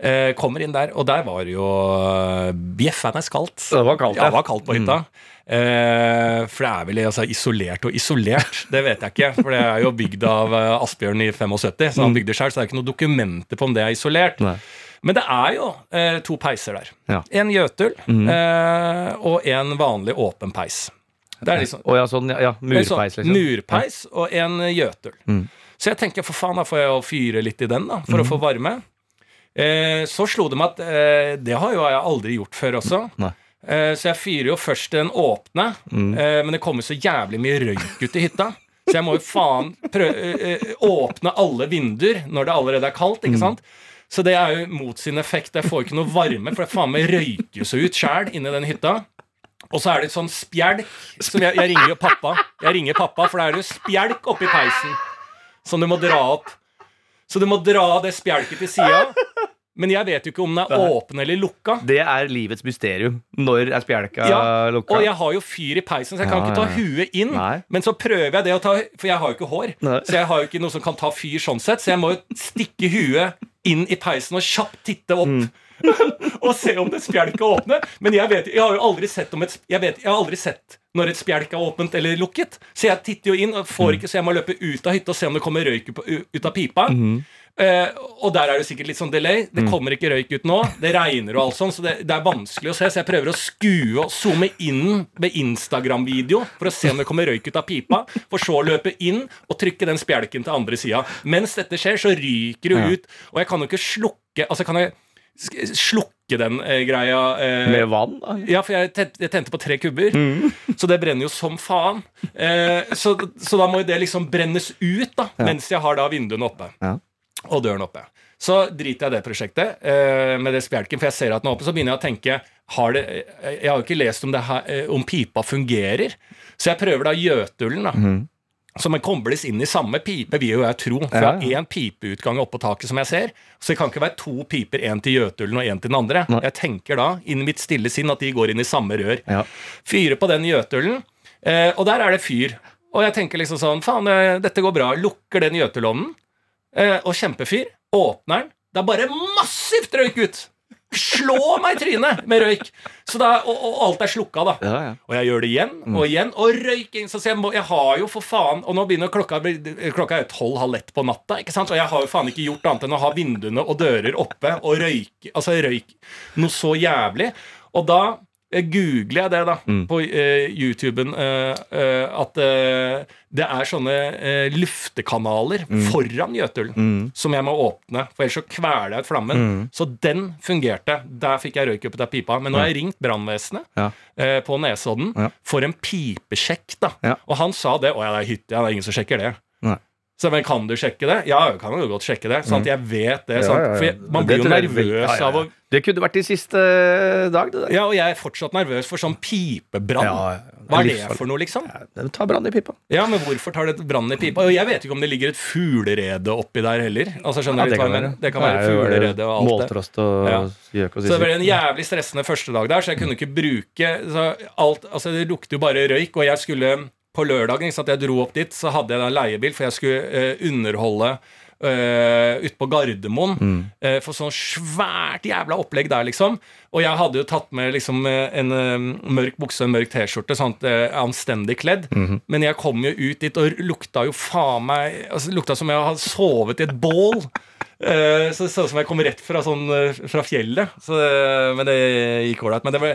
Eh, kommer inn der, og der var jo eh, bjeffende kaldt. Det var kaldt, ja. det var kaldt på hytta. Eh, for det er vel altså, isolert og isolert, det vet jeg ikke. For det er jo bygd av eh, Asbjørn i 75, så han bygde sjøl, så det er ikke noen dokumenter på om det er isolert. Nei. Men det er jo eh, to peiser der. Ja. En Jøtul eh, og en vanlig åpen peis. Det er liksom ja, sånn, ja, sånn murpeis, liksom. Murpeis og en Jøtul. Så jeg tenker for faen, da får jeg jo fyre litt i den, da, for å få varme. Eh, så slo det meg at eh, det har jo jeg aldri gjort før også. Eh, så jeg fyrer jo først den åpne, eh, men det kommer så jævlig mye røyk ut i hytta. Så jeg må jo faen prøve, eh, åpne alle vinduer når det allerede er kaldt. ikke sant? Så det er jo mot sin effekt. Jeg får ikke noe varme, for det faen meg røyker så ut sjæl inni den hytta. Og så er det et sånn spjelk som jeg, jeg ringer jo pappa. Jeg ringer pappa, For da er det jo spjelk oppi peisen som du må dra opp. Så du må dra det spjelket til sida. Men jeg vet jo ikke om den er åpen eller lukka. Det er livets mysterium. Når er spjelka Ja, lukka? Og jeg har jo fyr i peisen, så jeg kan Ja, ikke ta huet inn. Nei. Men så prøver jeg det å ta For jeg har jo ikke hår. Nei. Så jeg har jo ikke noe som kan ta fyr sånn sett. Så jeg må jo stikke huet inn i peisen og kjapt titte opp. Mm. og se om det spjelket åpner. Men jeg, vet, jeg har jo aldri sett om et jeg, vet, jeg har aldri sett når et spjelk er åpent eller lukket. Så jeg titter jo inn, og Mm. får ikke, så jeg må løpe ut av hytta og se om det kommer røyk ut av pipa. Mm. Uh, og der er det sikkert litt sånn delay. Det Mm. kommer ikke røyk ut nå. Det regner og alt sånn, så det, det er vanskelig å se. Så jeg prøver å skue og zoome inn med Instagram-video for å se om det kommer røyk ut av pipa. For så å løpe inn og trykke den spjelken til andre sida. Mens dette skjer, så ryker det ut. Og jeg kan jo ikke slukke Altså, kan jeg slukke slukke den eh, greia. eh, Med vann, da? ja, for jeg tente, jeg tente på tre kubber, Mm. så det brenner jo som faen. Eh, så, så da må jo det liksom brennes ut, da, mens jeg har da vinduene oppe. Ja. Og døren oppe. Så driter jeg det prosjektet eh, med det spjelken, for jeg ser at den er oppe. Så begynner jeg å tenke har det, eh, Jeg har jo ikke lest om, det her, eh, om pipa fungerer. Så jeg prøver da gjøtullen. da. Mhm. Som man kobles inn i samme pipe, vil jo jeg tro. For Ja, jeg har én pipeutgang oppå taket, som jeg ser. Så det kan ikke være to piper, én til Jøtulen og én til den andre. Nei. Jeg tenker da, inni mitt stille sinn, at de går inn i samme rør. Ja. Fyrer på den Jøtulen, eh, og der er det fyr. Og jeg tenker liksom sånn Faen, eh, dette går bra. Lukker den Jøtulovnen, eh, og kjempefyr. Åpner den. Det er bare massivt røyk ut! Slå meg i trynet med røyk! Så da, og, og alt er slukka, da. Ja, ja. Og jeg gjør det igjen og igjen, og røyking. Så jeg, må, jeg har jo for faen Og nå begynner klokka Klokka er tolv-halv ett på natta, ikke sant? og jeg har jo faen ikke gjort annet enn å ha vinduene og dører oppe og røyke Altså røyk noe så jævlig. Og da googler jeg det da på uh, YouTuben uh, uh, at eh, det er sånne eh, luftekanaler foran Jøtulen som jeg må åpne, for ellers så kveler jeg ut flammen. Så den fungerte. Der fikk jeg røyk opp ut av pipa. Men nå har jeg ringt brannvesenet Ja. eh, på Nesodden Ja. for en pipesjekk. da Ja. Og han sa det. Å ja, det er hytte, ja, det er ingen som sjekker det. Så men Kan du sjekke det? Ja, jeg kan jo godt sjekke det. Sant? jeg vet det. Sant? ja, ja. For jeg, man blir jo er nervøs ja, ja, av å. Det kunne vært i siste dag, det der. Ja, og jeg er fortsatt nervøs for sånn pipebrann. Ja, ja, ja. Hva er det for noe, liksom? Den Ta brann i pipa. Ja, men hvorfor tar det brann i pipa? Og jeg vet ikke om det ligger et fuglerede oppi der heller. Altså, skjønner du litt hva jeg? Det kan være fuglerede og alt det. Måltrost og Ja. gjøk og Så det ble en jævlig stressende første dag der, så jeg kunne ikke bruke så alt, altså Det lukter jo bare røyk, og jeg skulle på lørdagen ikke sant, Jeg dro opp dit, så hadde jeg en leiebil, for jeg skulle eh, underholde uh, ute på Gardermoen. Uh, for sånn svært jævla opplegg der, liksom. Og jeg hadde jo tatt med liksom eh, en uh, mørk bukse og en mørk T-skjorte, sånn anstendig kledd. Men jeg kom jo ut dit og lukta jo faen meg altså, Lukta som jeg hadde sovet i et bål. Så det så ut som jeg kom rett fra, sånn, fra fjellet. Så, men det gikk ålreit. Men det ble,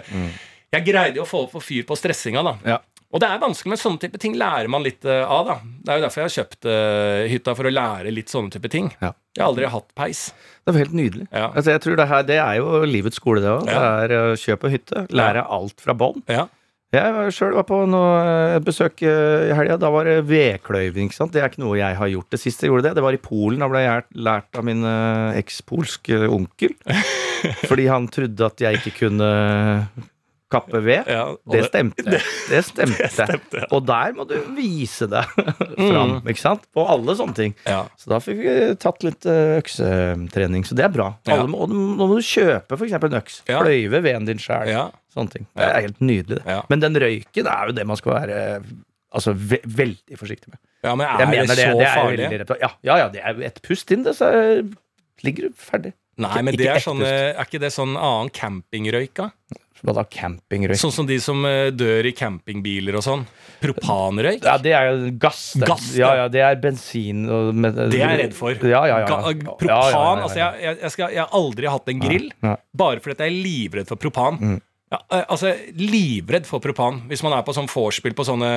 jeg greide jo å få opp fyr på stressinga, da. Ja. Og det er vanskelig, men sånne type ting lærer man litt eh, av. da Det er jo derfor jeg har kjøpt uh, hytta, for å lære litt sånne type ting. Ja. Jeg har aldri hatt peis. Det er helt nydelig. Ja. Altså, jeg tror det, her, det er jo livets skole, det òg. Ja. Det er å kjøpe hytte. Lære alt fra bånn. Ja. Jeg sjøl var på noe, et besøk eh, i helga. Da var det vedkløyving. ikke sant? Det er ikke noe jeg har gjort. Det siste jeg gjorde det, det var i Polen. Da ble jeg lært av min eh, ekspolske onkel. Fordi han trodde at jeg ikke kunne kappe ved. Ja, og Det det- stemte. Det stemte. stemte. Og der må du vise deg fram, ikke sant? På alle sånne ting. Ja. Så da fikk vi tatt litt eh, øksetrening, så det er bra. Alle må, nå må du kjøpe f.eks. en øks. Ja. Kløyve veden din sjæl. Sånne ting. Det er helt nydelig. det. Men den røyken er jo det man skal være altså, ve veldig forsiktig med. ja, men er mener det det, så det farlig? Ja, ja, ja, det er et pust inn, det, så er- ligger du ferdig. Nei, men Ikke det er, ekte sånn, eh, er ikke det sånn annen campingrøyk, da? Hva da, campingrøyk? Sånn som de som eh, dør i campingbiler og sånn. Propanrøyk? Ja, det er jo gass. det. Gass, det. ja, ja, det er bensin og med, Det er jeg redd for. Ja, ja, ja. Ga ja, propan. Altså, jeg, jeg, jeg, skal, jeg har aldri hatt en grill bare fordi jeg er livredd for propan. Mm. Ja, eh, altså, livredd for propan. Hvis man er på sånn vorspiel på sånne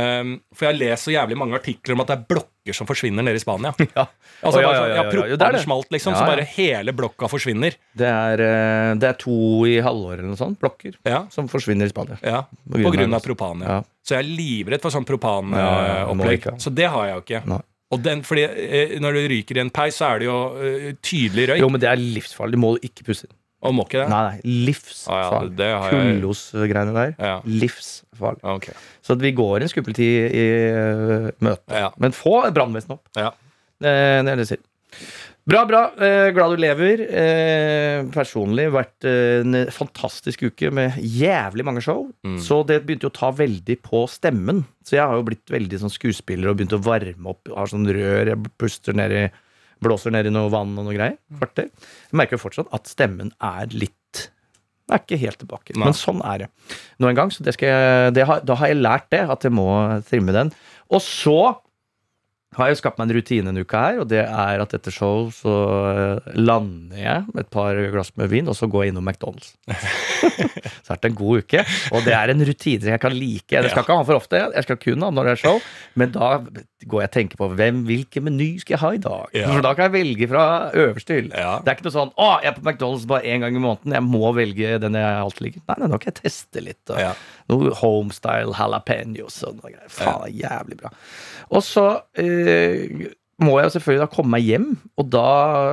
For jeg har lest så jævlig mange artikler om at det er blokker som forsvinner nede i Spania. Ja. Altså, Å, ja, ja, propan smalt, liksom, så bare hele blokka forsvinner. Det er, eh, det er to i halvåret eller noe sånt, blokker, Ja, som forsvinner i Spania. ja På grunn grunn av propan, ja. Så jeg er livredd for sånn propanopplegg. så det har jeg jo ikke. Nei. Og den, fordi eh, Når du ryker i en peis, så er det jo eh, tydelig røyk. Jo, men det er livsfarlig. Du må ikke puste inn. Og må ikke det? Nei, nei, livsfarlig. Ah, ja, Kullosgreiene der. Ja. Livsfarlig. Ok. Så vi går en skummel tid i uh, møte. Ja. Men få brannvesenet opp. Ja. Eh, det er det jeg sier. Bra, bra. Eh, glad du lever. Eh, personlig vært eh, en fantastisk uke med jævlig mange show. Mm. Så det begynte jo å ta veldig på stemmen. Så jeg har jo blitt veldig sånn skuespiller og begynt å varme opp. Har sånn rør, jeg puster ned i Blåser ned i noe vann og noe greier. Kvarter. Jeg merker jo fortsatt at stemmen er litt Den er ikke helt tilbake. Nei. Men sånn er det nå en gang. Så det skal jeg, det har, da har jeg lært det, at jeg må trimme den. Og så har jeg skapt meg en rutine en uke her, og det er at etter show så eh, lander jeg med et par glass med vin, og så går jeg innom McDonald's. så har det vært en god uke, og det er en rutine jeg kan like. Jeg skal ikke ha den for ofte, jeg skal kun ha den når det er show, men da går jeg og tenker på hvem, hvilken meny skal jeg ha i dag? Ja. For da kan jeg velge fra øverste hylle. Ja. Det er ikke noe sånn 'Å, jeg er på McDonald's bare én gang i måneden, jeg må velge den jeg alltid liker'. Nei, nei, nå kan jeg teste litt. Og Ja. Noe homestyle jalapeños og noe greier. Faen, jævlig bra. Og så eh, må jeg jo selvfølgelig da komme meg hjem, og da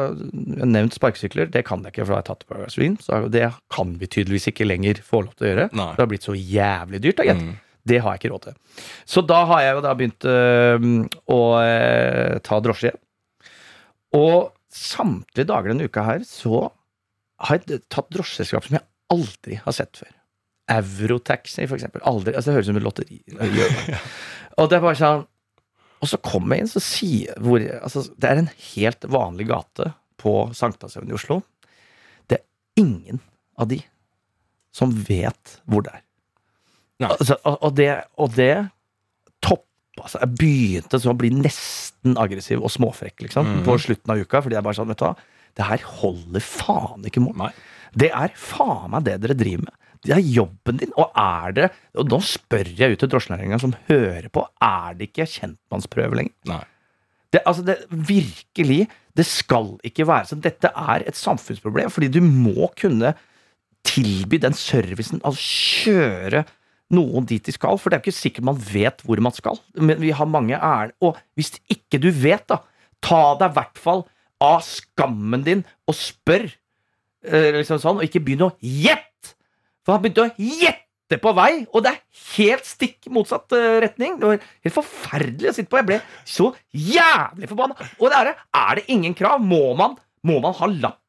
jeg Nevnt sparkesykler, det kan jeg ikke, for da har jeg tatt det på gasolin. Så det kan vi tydeligvis ikke lenger få lov til å gjøre. Nei. Det har blitt så jævlig dyrt. Da. Mm. Det har jeg ikke råd til. Så da har jeg jo da begynt eh, å eh, ta drosje. Og samtlige dager denne uka her så har jeg tatt drosjeselskap som jeg aldri har sett før. Eurotaxi, for eksempel. Aldri, altså Det høres ut som et lotteri. Og det er bare sånn Og så kommer jeg inn, så sier hvor, altså, Det er en helt vanlig gate på Sankthanshaugen i Oslo. Det er ingen av de som vet hvor det er. Altså, og, og det, og det toppa seg. Jeg begynte så å bli nesten aggressiv og småfrekk liksom, mm. på slutten av uka. Fordi jeg bare sånn, vet du hva, det her holder faen ikke mål. Nei. Det er faen meg det dere driver med. Det er jobben din. Og er det Og nå spør jeg ut til drosjenæringa som hører på, er det ikke kjentmannsprøve lenger? Nei. Det, altså det, virkelig, det skal ikke være sånn. Dette er et samfunnsproblem, fordi du må kunne tilby den servicen, altså kjøre noen dit de skal, for det er jo ikke sikkert man vet hvor man skal. Men vi har mange ærend. Og hvis ikke du vet, da, ta deg i hvert fall av skammen din og spør. Eh, liksom sånn, og ikke begynn å gjette! For han begynte å gjette på vei, og det er helt stikk motsatt eh, retning. Det var helt forferdelig å sitte på. Jeg ble så jævlig forbanna. Og det er, det, er det ingen krav? Må man, må man ha lappen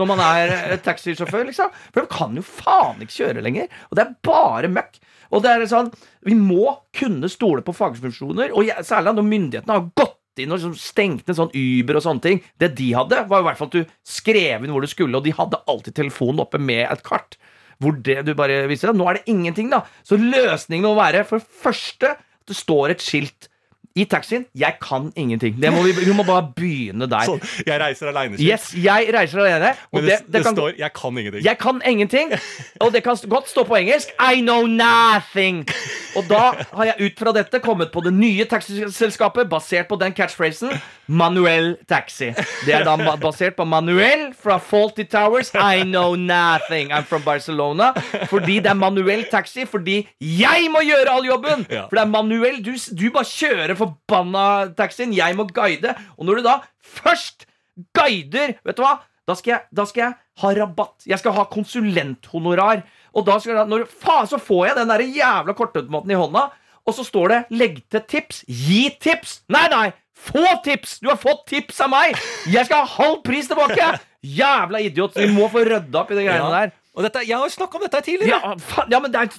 når man er eh, taxisjåfør, liksom? For de kan jo faen ikke kjøre lenger. Og det er bare møkk. Og det er sånn, Vi må kunne stole på fagfunksjoner, og jeg, særlig når myndighetene har gått inn og liksom stengt ned sånn Uber og sånne ting. Det de hadde, var i hvert fall at du skrev inn hvor du skulle, og de hadde alltid telefonen oppe med et kart. Hvor det du bare viser deg. Nå er det ingenting, da. Så løsningen må være for det første at det står et skilt i taxien 'Jeg kan ingenting'. Det må vi, vi må bare begynne der. Så, jeg reiser aleine. Yes, jeg reiser alene. Men det, det, det, kan, står 'jeg kan ingenting'. jeg kan ingenting, og det kan godt stå på engelsk. I know nothing. Og da har jeg ut fra dette kommet på det nye taxiselskapet basert på den catchphrasen Manuel Taxi. Det er da basert på Manuel fra Faulty Towers. I know nothing. I'm from Barcelona. Fordi det er manuell taxi, fordi jeg må gjøre all jobben! For det er manuell. Du, du bare kjører forbanna taxien. Jeg må guide. Og når du da først guider, vet du hva? Da skal jeg, da skal jeg ha rabatt. Jeg skal ha konsulenthonorar. Og da skal jeg, når, faen, så får jeg den der jævla kortautomaten i hånda, og så står det 'legg til tips'. Gi tips! Nei, nei! Få tips! Du har fått tips av meg! Jeg skal ha halv pris tilbake! Jævla idiot. Vi må få rydda opp i de greiene Ja. der. Dette, jeg har jo snakka om dette tidligere. Ja, faen, ja, men det er et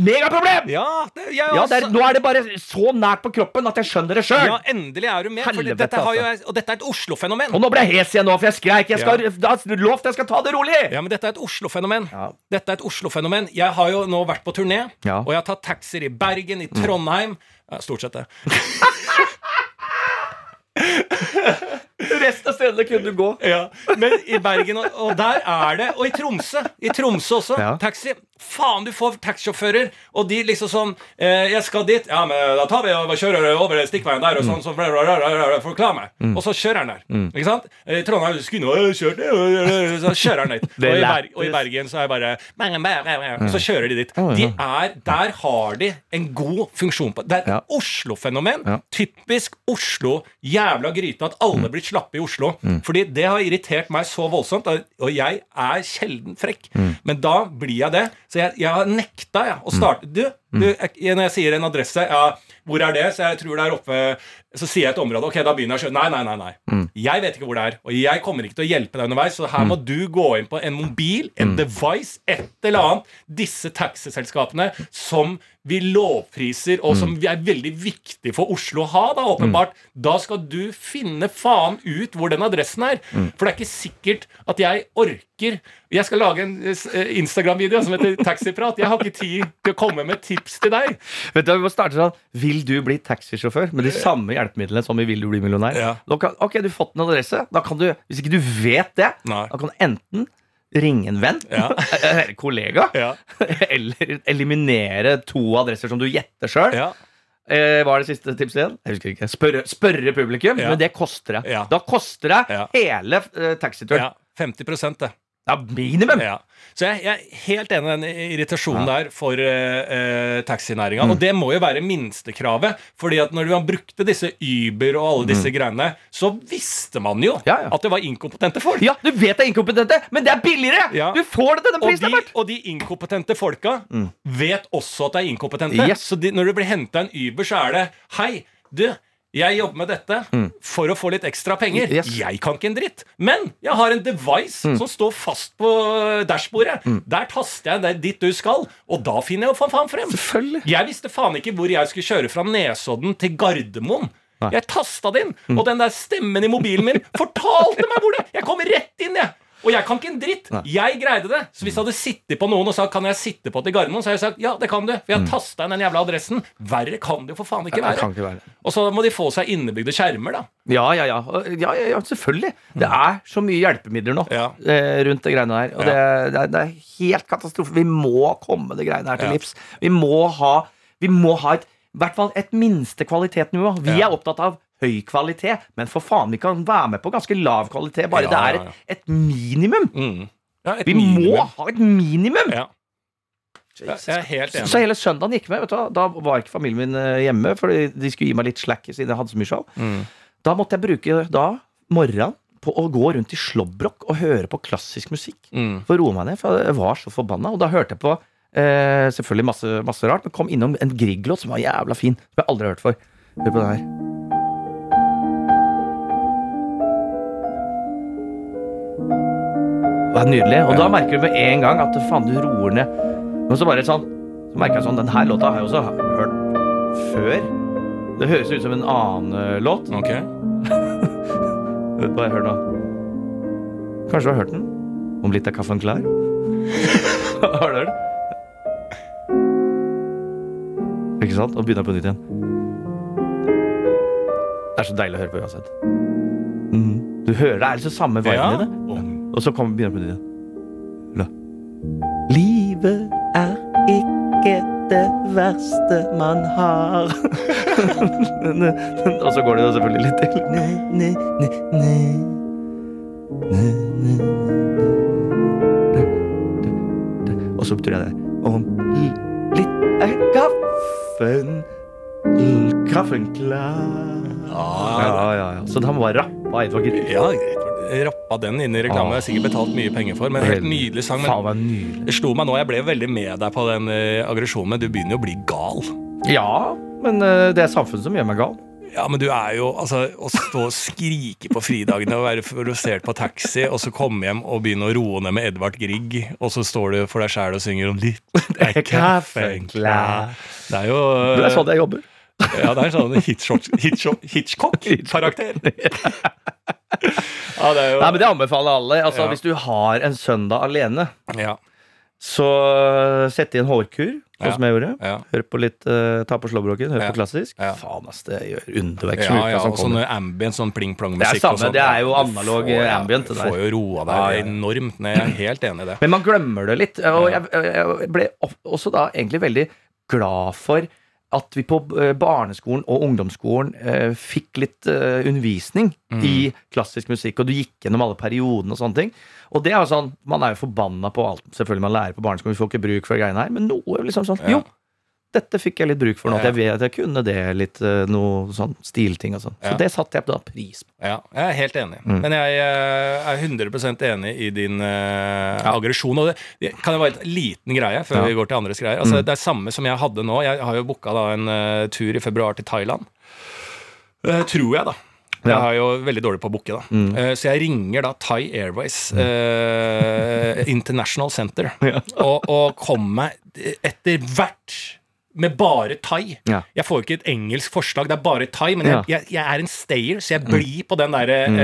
megaproblem! Ja, det, Ja, det er, nå er det bare så nært på kroppen at jeg skjønner det sjøl. ja, endelig er du med. Helvete, dette har jo, altså. og dette er et Oslo-fenomen. Og nå ble jeg hes igjen nå, for jeg skreik. Jeg skal, Ja. lovt jeg skal ta det rolig! Ja, men dette er et Oslo-fenomen. Ja. Dette er et Oslo-fenomen. Jeg har jo nå vært på turné, Ja. og jeg har tatt taxier i Bergen, i Trondheim ja, Stort sett det. Resten av stedene kunne du gå. Ja, Men i Bergen, og, og der er det Og i Tromsø. I Tromsø også. Ja. Taxi. Faen, du får taxisjåfører, og de liksom sånn eh, 'Jeg skal dit.' 'Ja, men da tar vi og kjører over stikkveien der, og sånn, så forklar meg.' Og så kjører han der. Ikke sant? I Trondheim skulle han kjørt det, så kjører han dit. Og i, Berg, og i Bergen så er jeg bare Så kjører de dit. De er, der har de en god funksjon på Det er et Ja. Oslo-fenomen. Ja. Typisk Oslo, jævla gryte, at alle blir slappe i Oslo. Fordi det har irritert meg så voldsomt, og- jeg er sjelden frekk. Men da blir jeg det. Så jeg, jeg har nekta jeg, å starte Du, du jeg, når jeg sier en adresse, ja, hvor er det? Så jeg tror det er oppe Så sier jeg et område. Ok, da begynner jeg å skjønne. Nei, nei, nei. nei. Jeg vet ikke hvor det er, og jeg kommer ikke til å hjelpe deg underveis, så her må du gå inn på en mobil, en device, et eller annet. Disse taxiselskapene som vi lovpriser, og som er veldig viktig for Oslo å ha, da, åpenbart. Da skal du finne faen ut hvor den adressen er. For det er ikke sikkert at jeg orker Jeg skal lage en eh, Instagram-video som heter Taxiprat. Jeg har ikke tid til å komme med ti tips til deg. Vet du, Vi må starte sånn Vil du bli taxisjåfør med de samme hjelpemidlene som i Vil du bli millionær? Ja. Da kan, ok, du har fått en adresse. Da kan du, Hvis ikke du vet det, Nei. da kan du enten ringe en venn, Ja. eller kollega, Ja. eller eliminere to adresser som du gjetter sjøl. Ja. Eh, hva er det siste tipset igjen? Jeg husker ikke. Spørre, spørre publikum, men det koster det. Da koster det hele eh, taxituren. ja 50 det. Ja, minimum! Ja. Så jeg, jeg er helt enig i den irritasjonen der for uh, taxinæringa. Mm. Og det må jo være minstekravet. fordi at når man brukte disse Uber og alle disse greiene, så visste man jo Ja, ja. at det var inkompetente folk. Ja, du vet det er inkompetente, men det er billigere! Ja. Du får det til den Og prisen de, er verdt! og de inkompetente folka vet også at det er inkompetente. Yes. Så de, når du blir henta en Uber, så er det Hei, du, jeg jobber med dette for å få litt ekstra penger. Yes. Jeg kan ikke en dritt. Men jeg har en device som står fast på dashbordet. Der taster jeg det dit du skal, og da finner jeg jo faen frem. Jeg visste faen ikke hvor jeg skulle kjøre fra Nesodden til Gardermoen. Jeg tasta det inn, og den der stemmen i mobilen min fortalte meg hvor det Jeg kom rett inn, jeg! Og jeg kan ikke en dritt. Jeg greide det. Så hvis jeg hadde sittet på noen og sagt kan jeg sitte på til Gardermoen, så hadde jeg sagt ja, det kan du. For jeg har tasta inn den jævla adressen. Verre kan det jo for faen ikke kan være. ikke være. Og så må de få seg innebygde skjermer, da. Ja, ja, ja. ja, ja, ja selvfølgelig. Det er så mye hjelpemidler nå eh, rundt det greiene her. Og det, det, er, det er helt katastrofe. Vi må komme det greiene her til livs. Vi må ha, vi må ha et, i hvert fall et minste kvalitetsnivå. Vi er opptatt av høy kvalitet, men for faen, vi kan være med på ganske lav kvalitet. Bare Ja, det er et, et minimum. Mm. Ja, et Vi minimum. må ha et minimum! Ja. Ja, Jeg er helt Så, enig. så hele søndagen gikk med. Vet du, da var ikke familien min eh, hjemme, for de skulle gi meg litt slack siden jeg hadde så mye show. Mm. Da måtte jeg bruke da morgenen på å gå rundt i slåbrok og høre på klassisk musikk. Mm. For å roe meg ned, for jeg var så forbanna. Og da hørte jeg på eh, selvfølgelig masse, masse rart, men kom innom en Grieg-låt som var jævla fin. Som jeg aldri har hørt før. Hør på det her. Det er nydelig. Og da merker du med en gang at faen, du roer ned. Men så bare sånn Så merker jeg sånn Den her låta har jeg også hørt før. Det høres ut som en annen eh, låt. Ok. Bare hør nå. Kanskje du har hørt den? Om litt av kaffen klar? har du hørt den? Ikke sant? Og begynner på nytt igjen. Det er så deilig å høre på uansett. Mm. Du hører det er liksom samme viben Ja. i det. Og så kommer begynner melodien. igjen. Livet er ikke det verste man har. og så går det jo selvfølgelig litt til. Ne, ne, ne, ne. Ne, ne, ne. Og så betyr det om litt er kaffen Kaffen klar. Ja, ja, ja. Så da må man rappe Eidvåger. Ja, jeg rappa den inn i reklamen. Jeg har sikkert betalt mye penger for. Men helt nydelig sang. Men det slo meg nå, jeg ble veldig med deg på den uh, aggresjonen, men du begynner jo å bli gal. Ja, men eh, det er samfunnet som gjør meg gal. Ja, men du er jo altså Å stå og skrike på fridagene og være frustrert på taxi, og så komme hjem og begynne å roe ned med Edvard Grieg, og så står du for deg sjæl og synger om litt Det er kaffen klar. Det er jo Det er sånn jeg jobber. Ja, det er sånn Hitchcock- Hitchcock- Hitchcock-karakter. Ja, det jo Nei, men Det anbefaler alle. Altså, Ja. Hvis du har en søndag alene, ja, så sett i en hårkur, sånn som jeg gjorde. Hør på litt uh, Ta på slåbroken, hør på klassisk. Faen, ass, det gjør underverk. Ja, ja, og sånn ambient, sånn pling-plong-musikk. Det er samme, sånn. det er jo analog, får- ambient, det Du der. får jo roa deg enormt ned. Jeg er helt enig i det. Men man glemmer det litt. Og jeg, jeg ble også da egentlig veldig glad for at vi på eh, barneskolen og ungdomsskolen eh, fikk litt eh, undervisning Mm. i klassisk musikk, og du gikk gjennom alle periodene og sånne ting. Og det er jo sånn, Man er jo forbanna på alt selvfølgelig man lærer på barneskolen, vi får ikke bruk for greiene her, men noe liksom sånn Ja. Jo, dette fikk jeg litt bruk for nå. At jeg vet at jeg kunne det, litt eh, noe sånn stilting og sånn. Så Ja. det satte jeg da pris på. Ja, jeg er helt enig. Mm. Men jeg eh, er 100% enig i din eh, aggresjon. Og det, det kan jo være en liten greie før Ja. vi går til andres greier. Altså, Det er samme som jeg hadde nå. Jeg har jo booka en uh, tur i februar til Thailand. Uh, tror jeg, da. Jeg Ja. er jo veldig dårlig på å booke, da. Mm. Så jeg ringer da Thai Airways eh, International Center og, og kommer meg etter hvert med bare thai. Ja. Jeg får ikke et engelsk forslag, det er bare thai, men jeg, jeg, jeg er en stayer, så jeg blir på den der eh,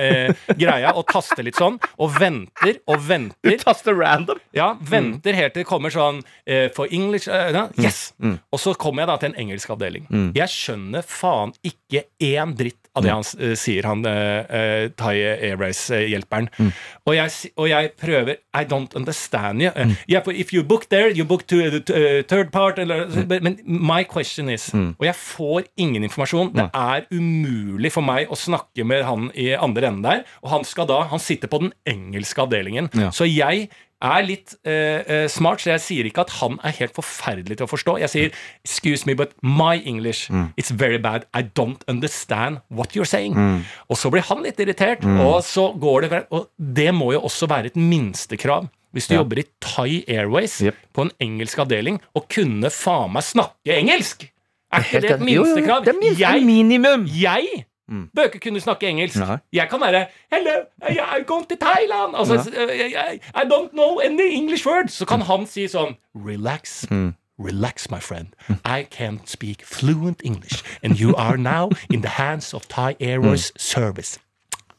eh, greia og taster litt sånn, og venter og venter. Du taster random. Ja, venter helt til det kommer sånn eh, For English uh, Yes! Mm. Yes! Og så kommer jeg da til en engelsk avdeling. Jeg skjønner faen ikke én dritt av det han s- eh, sier, han uh, eh, Thai Airways-hjelperen. Mm. Og, og jeg prøver I don't understand you. Uh, yeah, if you book there, you book to the uh, third part eller, Mm. Men my question is Og jeg får ingen informasjon. Det er umulig for meg å snakke med han i andre enden der. Og han skal da Han sitter på den engelske avdelingen. Ja. Så jeg er litt uh, smart, så jeg sier ikke at han er helt forferdelig til å forstå. Jeg sier 'excuse me, but my English it's very bad. I don't understand what you're saying'. Og så blir han litt irritert, og så går det Og det må jo også være et minstekrav. Hvis du Ja. jobber i Thai Airways yep. på en engelsk avdeling, og kunne faen meg snakke engelsk! Er ikke det et minstekrav? jo, jo? Det er minste Jeg minimum. Jeg bør ikke kunne snakke engelsk. Nei. Jeg kan være 'Hello, I'm going to Thailand'. Altså, I, I, I don't know any English words. Så kan han si sånn 'Relax'. Relax, my friend. I can't speak fluent English, and you are now in the hands of Thai Airways service.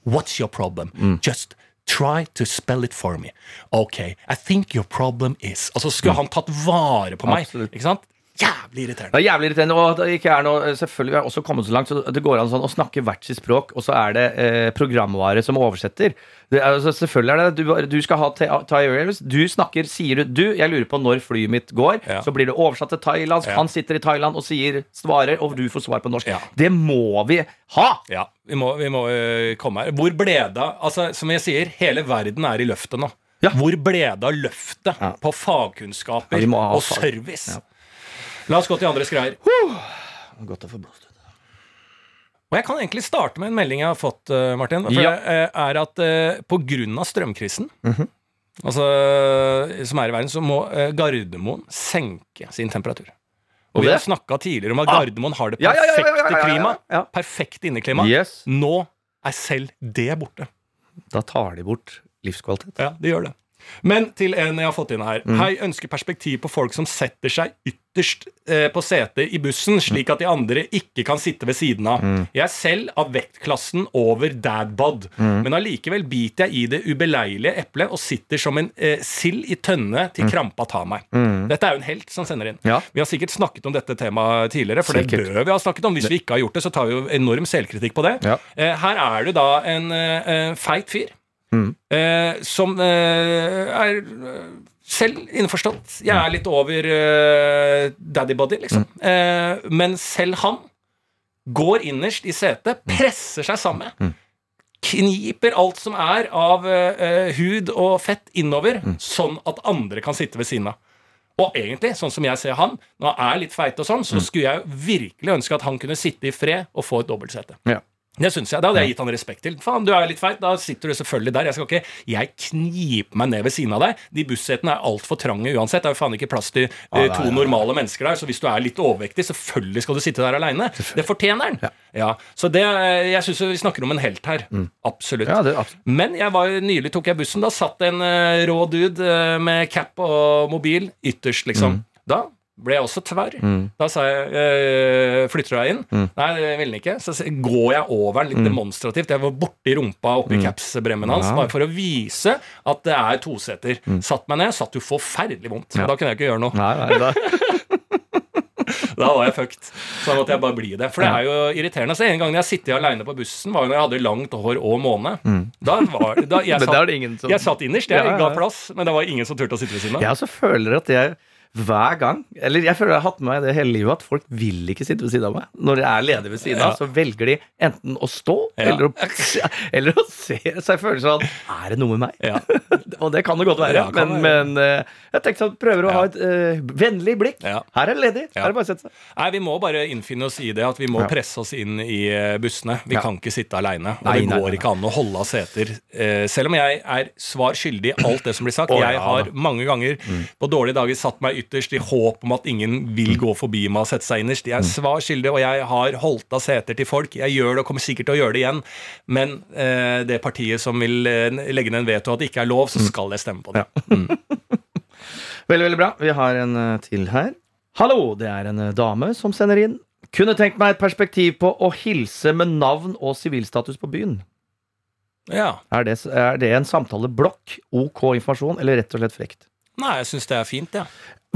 What's your problem? Just try to spell it for me. Okay, I think your problem is Altså, så skulle han tatt vare på meg. Absolutt. Ikke sant? Jævlig irriterende. Det er jævlig irriterende. Og det ikke er noe, selvfølgelig vi har også kommet så langt, så det går an sånn å snakke hvert sitt språk, og så er det eh, programvare som oversetter. Det altså, selvfølgelig er det du, du skal ha Thai Airways. Du snakker, sier du Du, jeg lurer på når flyet mitt går. Ja. Så blir det oversatt til thailandsk. Ja. Han sitter i Thailand og sier svarer, og du får svar på norsk. Ja. Det må vi ha! Ja, vi må, vi må øh, komme her. Hvor ble det av Altså, som jeg sier, hele verden er i løftet nå. Ja. Hvor ble det av løftet Ja. på fagkunnskaper Ja, og service service? La oss gå til andres greier. Godt å få blåst ut. Og jeg kan egentlig starte med en melding jeg har fått, øh, Martin. For Ja. det øh, er at øh, på grunn av strømkrisen Mhm. altså, som er i verden, så må Gardermoen senke sin temperatur. Og Og vi har snakka tidligere om at Ah. Gardermoen har det perfekte klima. Perfekt inneklima. Yes. Nå er selv det borte. Da tar de bort livskvalitet. Ja, de gjør det. Men til en jeg har fått inn her. Hei, ønsker perspektiv på folk som setter seg ytterst eh, på setet i bussen, slik at de andre ikke kan sitte ved siden av. Jeg er selv av vektklassen over dadbod, men allikevel biter jeg i det ubeleilige eplet og sitter som en eh, sild i tønne til krampa tar meg. Dette er jo en helt som sender inn. Ja. Vi har sikkert snakket om dette temaet tidligere, for det bør vi ha snakket om. Hvis vi ikke har gjort det, så tar vi jo enorm selvkritikk på det. Ja. Eh, her er du da en eh, eh, feit fyr. Eh, som eh, er eh, selv innforstått. Jeg er litt over eh, daddy body, liksom. Mm. men selv han går innerst i setet, presser seg sammen. Kniper alt som er av hud og fett innover, sånn at andre kan sitte ved siden av. Og egentlig, sånn som jeg ser han, når han er litt feit og sånn, så skulle jeg virkelig ønske at han kunne sitte i fred og få et dobbeltsete. Ja. Det synes jeg. Det hadde jeg gitt han respekt til. Faen, du er litt feit, da sitter du selvfølgelig der. Jeg skal ikke Jeg kniper meg ned ved siden av deg. De bussetene er altfor trange uansett. Det er jo faen ikke plass til eh, nei, to nei, nei. normale mennesker der. Så hvis du er litt overvektig, selvfølgelig skal du sitte der aleine. Det fortjener han. Ja. Så det Jeg syns vi snakker om en helt her. Absolutt. Ja, det absolutt. Men jeg var, nylig tok jeg bussen. Da satt en uh, rå dude uh, med cap og mobil ytterst, liksom. Da ble jeg også tverr. Da sa jeg eh, Flytter du deg inn? Nei, det ville han ikke. Så går jeg over litt litt demonstrativt. Jeg var borti rumpa oppi capsbremmen hans Ja. bare for å vise at det er toseter. Satt meg ned, satt jo forferdelig vondt. Ja. Da kunne jeg ikke gjøre noe. Nei, nei, da. Da var jeg fucked. Så da måtte jeg bare bli det. For det er jo irriterende. Så En gang jeg sitter aleine på bussen, var jo når jeg hadde langt hår og måne. Da var da, jeg, satt, som jeg satt innerst, jeg Ja, ja, ga plass, men det var ingen som turte å sitte ved siden av. Jeg også føler at jeg hver gang Eller jeg føler jeg har hatt med meg det hele livet at folk vil ikke sitte ved siden av meg. Når jeg er ledig ved siden av, Ja. så velger de enten å stå Ja. eller, å, eller å se. Så jeg føler sånn Er det noe med meg? Ja. Og det kan det godt være. Men være. men uh, jeg tenkte at prøver å ha et uh, vennlig blikk. Her er det ledig. Her er det bare å sette seg. Nei, Vi må bare innfinne oss i det at vi må presse oss inn i eh, bussene. Vi kan ikke sitte aleine. Og Nei, det går nei, ikke an å holde av seter. Uh, selv om jeg er svar skyldig i alt det som blir sagt. Å, jeg har mange ganger på dårlige dager satt meg ytterst i håp om at ingen vil gå forbi meg og sette seg innerst. Jeg er svar skyldig, og jeg har holdt av seter til folk. Jeg gjør det og kommer sikkert til å gjøre det igjen. Men eh, det partiet som vil eh, legge ned en veto at det ikke er lov, så skal jeg stemme på det. Veldig, veldig bra. Vi har en eh, til her. Hallo, det er en eh, dame som sender inn. Kunne tenkt meg et perspektiv på å hilse med navn og sivilstatus på byen. Ja. Er det, er det en samtaleblokk, OK informasjon, eller rett og slett frekt? Nei, jeg syns det er fint, ja.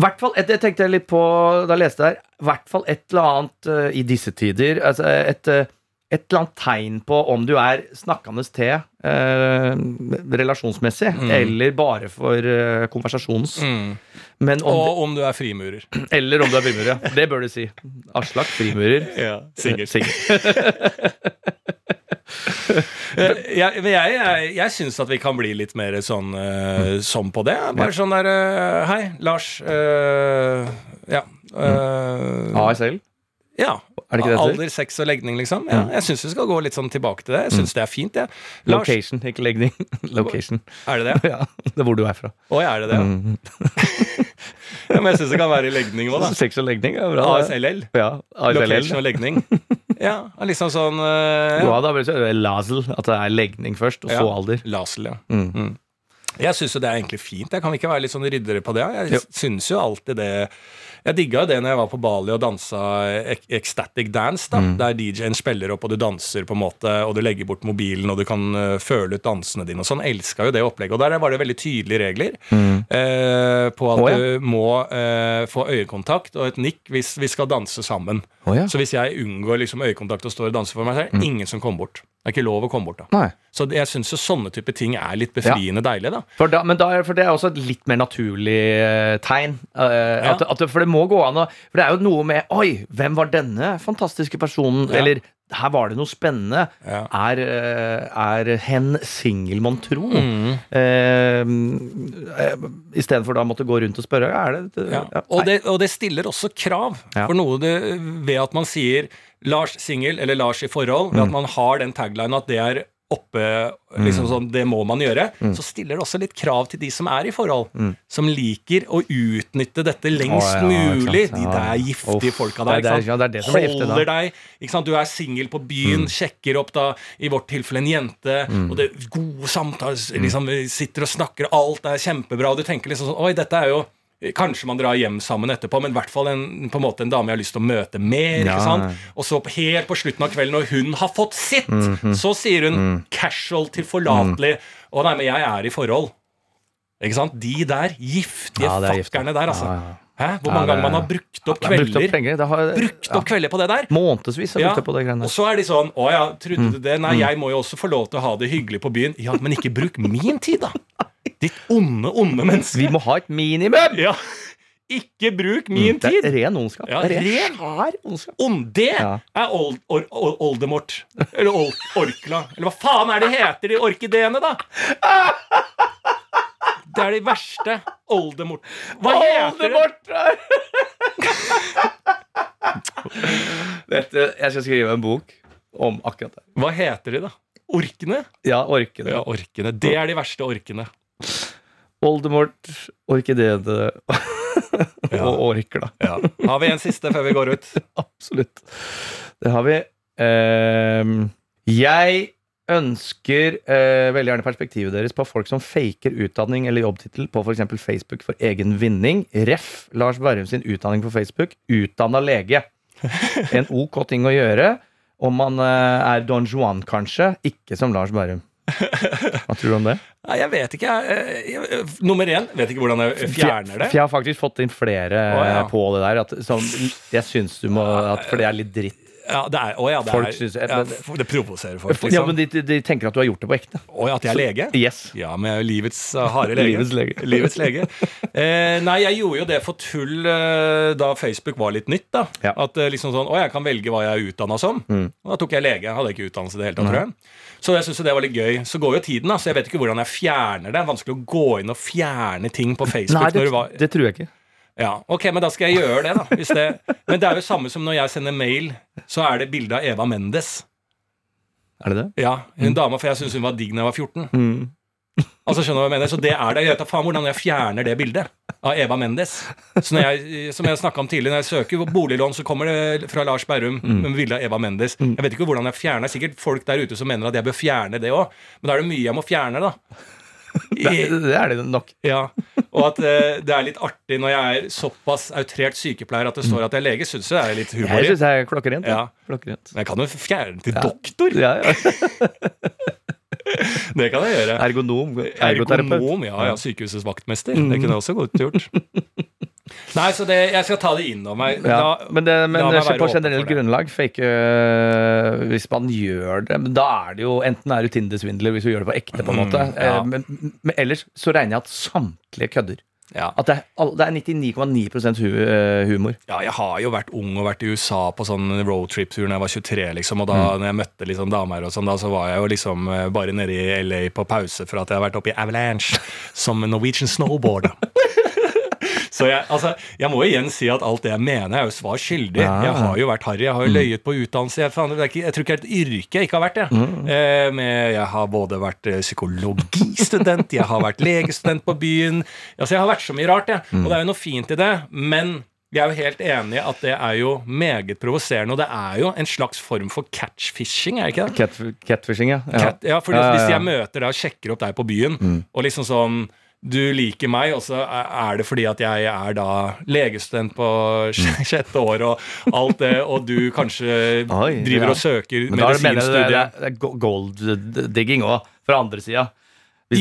Hvert fall, et- jeg tenkte litt på da jeg leste der, I hvert fall et eller annet uh, i disse tider. Altså et, eh, et eller annet tegn på om du er snakkende til uh, relasjonsmessig, Mm. eller bare for Konversasjons konversasjonens. Men om, Og om du er frimurer. eller om du er frimurer. Ja. Det bør du si. Aslak frimurer. Ja, sikkert. Sikkert. Eh, jeg, men jeg, jeg, jeg syns at vi kan bli litt mer sånn uh, som på det. Bare sånn der uh, Hei, Lars. Uh, ja. Uh, ASL. ja. Er det ikke det det? Alder, sex og legning, liksom. Ja, jeg syns vi skal gå litt sånn tilbake til det. Jeg syns det er fint, jeg. Ja. Location, ikke legning. Location. er det det? Ja, det er hvor du er fra. Å, er det det? Ja. ja, men jeg syns det kan være i legning òg, da. Sex og legning er bra. ASLL. Ja, ASLL. Location og legning. Ja, liksom sånn uh, Ja, da blir det Lasel. at det er legning først, og så alder. Lasel, ja. Mm. Mm. Jeg syns jo det er egentlig fint. Jeg kan ikke være litt sånn ryddere på det. Jeg Jo. syns jo alltid det Jeg digga jo det når jeg var på Bali og dansa ek- ecstatic dance, da, Mm. der DJ-en spiller opp, og du danser, på en måte, og du legger bort mobilen, og du kan eh, føle ut dansene dine og sånn. Elska jo det opplegget. Og der var det veldig tydelige regler eh, på at oh, ja. du må eh, få øyekontakt og et nikk hvis vi skal danse sammen. Oh, ja. Så hvis jeg unngår liksom øyekontakt og står og danser for meg så er det Mm. ingen som kommer bort. Det er ikke lov å komme bort da. Nei. Så jeg syns jo sånne type ting er litt befriende deilig, da. For, da, men da, for det er også et litt mer naturlig eh, tegn. Uh, at, Ja. at, for det må gå an å For det er jo noe med Oi, hvem var denne fantastiske personen? Ja. Eller her var det noe spennende. Ja. Er, eh, er hen singel, mon tro? Mm. Eh, eh, Istedenfor da å måtte gå rundt og spørre. Er det, Ja. ja, Og, det, og det stiller også krav. For noe det, ved at man sier Lars singel eller Lars i forhold, ved at man har den taglinen at det er oppe liksom sånn, Det må man gjøre. Så stiller det også litt krav til de som er i forhold. Som liker å utnytte dette lengst Å, ja, mulig. sant. De der giftige Uff, folka er der. ikke ja, det er det som blir giftig, da. Holder deg ikke sant? Du er singel på byen, sjekker opp da i vårt tilfelle en jente, og det er gode samtaler, liksom, sitter og snakker, alt er kjempebra, og du tenker liksom sånn Oi, dette er jo Kanskje man drar hjem sammen etterpå, men i hvert fall en, på en, måte en dame jeg har lyst til å møte mer. Ja. ikke sant? Og så helt på slutten av kvelden, når hun har fått sitt, Mhm. så sier hun casual tilforlatelig Å nei, men jeg er i forhold. Ikke sant? De der giftige Ja, er der, altså. Ja, ja. Hæ? Hvor mange ganger man har brukt opp Det er brukt opp kvelder penger. Har, Brukt opp kvelder på det der. Månedsvis har brukt opp på det greiene Og så er de sånn Å ja, trodde Mm. du det? Nei, jeg må jo også få lov til å ha det hyggelig på byen. Ja, men ikke bruk min tid, da. Ditt onde, onde menneske. Vi må ha et minimum! Ja. Ikke bruk min Det er tid. ren ondskap. Ja, ren. skjær ondskap. Om det Ja. er old, or, or, Oldemort. Eller old, Orkla. Eller hva faen er det heter, de orkideene, da? Det er de verste. Oldemort. Hva heter det? Oldemort! Dette, jeg skal skrive en bok om akkurat det. Hva heter de, da? Orkene? Ja, orkene. Ja, orkene. Det er de verste orkene. Oldemort, orkideene og orkla. Ja. Har vi en siste før vi går ut? Absolutt. Det har vi. Uh, jeg ønsker uh, veldig gjerne perspektivet deres på folk som faker utdanning eller jobbtittel på f.eks. Facebook for egen vinning. Ref. Lars Berrum sin utdanning på Facebook. Utdanna lege. En ok ting å gjøre. Om man uh, er Don Juan, kanskje. Ikke som Lars Berrum. Hva tror du om det? Nei, jeg vet ikke. Jeg, jeg, nummer én, vet ikke hvordan jeg fjerner det. For jeg har faktisk fått inn flere Å, ja. eh, på det der. At, som, jeg syns du må at, For det er litt dritt. Ja, det er, å ja, det, Folk er, synes- ja, f- det provoserer folk, Ja, liksom. men de, de, de tenker at du har gjort det på ekte. Å ja, at jeg er lege? Yes. Ja, men jeg er jo livets uh, harde lege. Livets lege. Livets lege. Eh, nei, jeg gjorde jo det for tull eh, da Facebook var litt nytt. da Ja. At eh, liksom sånn, Å, jeg kan velge hva jeg er utdanna som. Mm. Og da tok jeg lege. Jeg hadde ikke utdannelse i det hele tatt, tror jeg. Så jeg synes det var litt gøy. Så går jo tiden, da, så jeg vet ikke hvordan jeg fjerner det. Det er vanskelig å gå inn og fjerne ting på Facebook. Nei, det, det tror jeg ikke. Ja, ok, men da skal jeg gjøre det, da. Det, men det er jo samme som når jeg sender mail, så er det bilde av Eva Mendes. Er det det? Ja, hun dama, for jeg syns hun var digg da jeg var 14. Mm. Altså skjønner du hva jeg mener? Så det er det. Jeg vet da faen hvordan jeg fjerner det bildet av Eva Mendes. Så når jeg, som jeg snakka om tidligere, når jeg søker boliglån, så kommer det fra Lars Berrum med bilde av Eva Mendes. Jeg vet ikke hvordan jeg fjerner. Er sikkert folk der ute som mener at jeg bør fjerne det òg, men da er det mye jeg må fjerne, da. Det, det er det nok. Ja, Og at eh, det er litt artig når jeg er såpass outrert sykepleier at det står at jeg er lege, syns jeg er litt humor Jeg syns jeg er klokkerent. Ja. Klokkerent. Men jeg kan jo fjerne til doktor. Ja, ja. Det kan jeg gjøre. Ergonom. Ergoterapeut. Ergonom, ja, ja. Sykehusets vaktmester. Det kunne jeg også godt gjort. Nei, så det, jeg skal ta det inn over meg. Ja, Da- men det, men det på generelt grunnlag, fake øh, Hvis man gjør det men Da er det jo enten er du Tinder-svindler hvis du gjør det på ekte, på en måte. Mm, ja. Eh, men, men ellers så regner jeg at samtlige kødder. ja. At det er, all- det er 99,9 hu, øh, humor. Ja, jeg har jo vært ung og vært i USA på sånn roadtrip-tur da jeg var 23, liksom. Og da Mm. når jeg møtte liksom damer og sånn, da så var jeg jo liksom eh, bare nede i LA på pause for at jeg har vært oppe i Avalanche som Norwegian snowboarder. Så jeg, altså, jeg må igjen si at alt det jeg mener, er jo svar skyldig. Ja. Jeg har jo vært harry. Jeg har jo Mm. løyet på utdannelse. Jeg, faen, det ikke, jeg tror ikke det er et yrke jeg ikke har vært det. Mm. Eh, med, jeg har både vært eh, psykologistudent, jeg har vært legestudent på byen. Altså, jeg har vært så mye rart, jeg. Mm. Og det er jo noe fint i det. Men jeg er jo helt enig i at det er jo meget provoserende, og det er jo en slags form for catchfishing, er det ikke det? Cat, catfishing, ja. Cat, ja, for Ja, ja, Hvis jeg møter deg og sjekker opp deg på byen, og liksom sånn du liker meg, og så er det fordi at jeg er da legestudent på sj- sjette år, og alt det, og du kanskje Oi, driver ja. og søker er det, det, er- det er gold-digging òg, fra andre sida.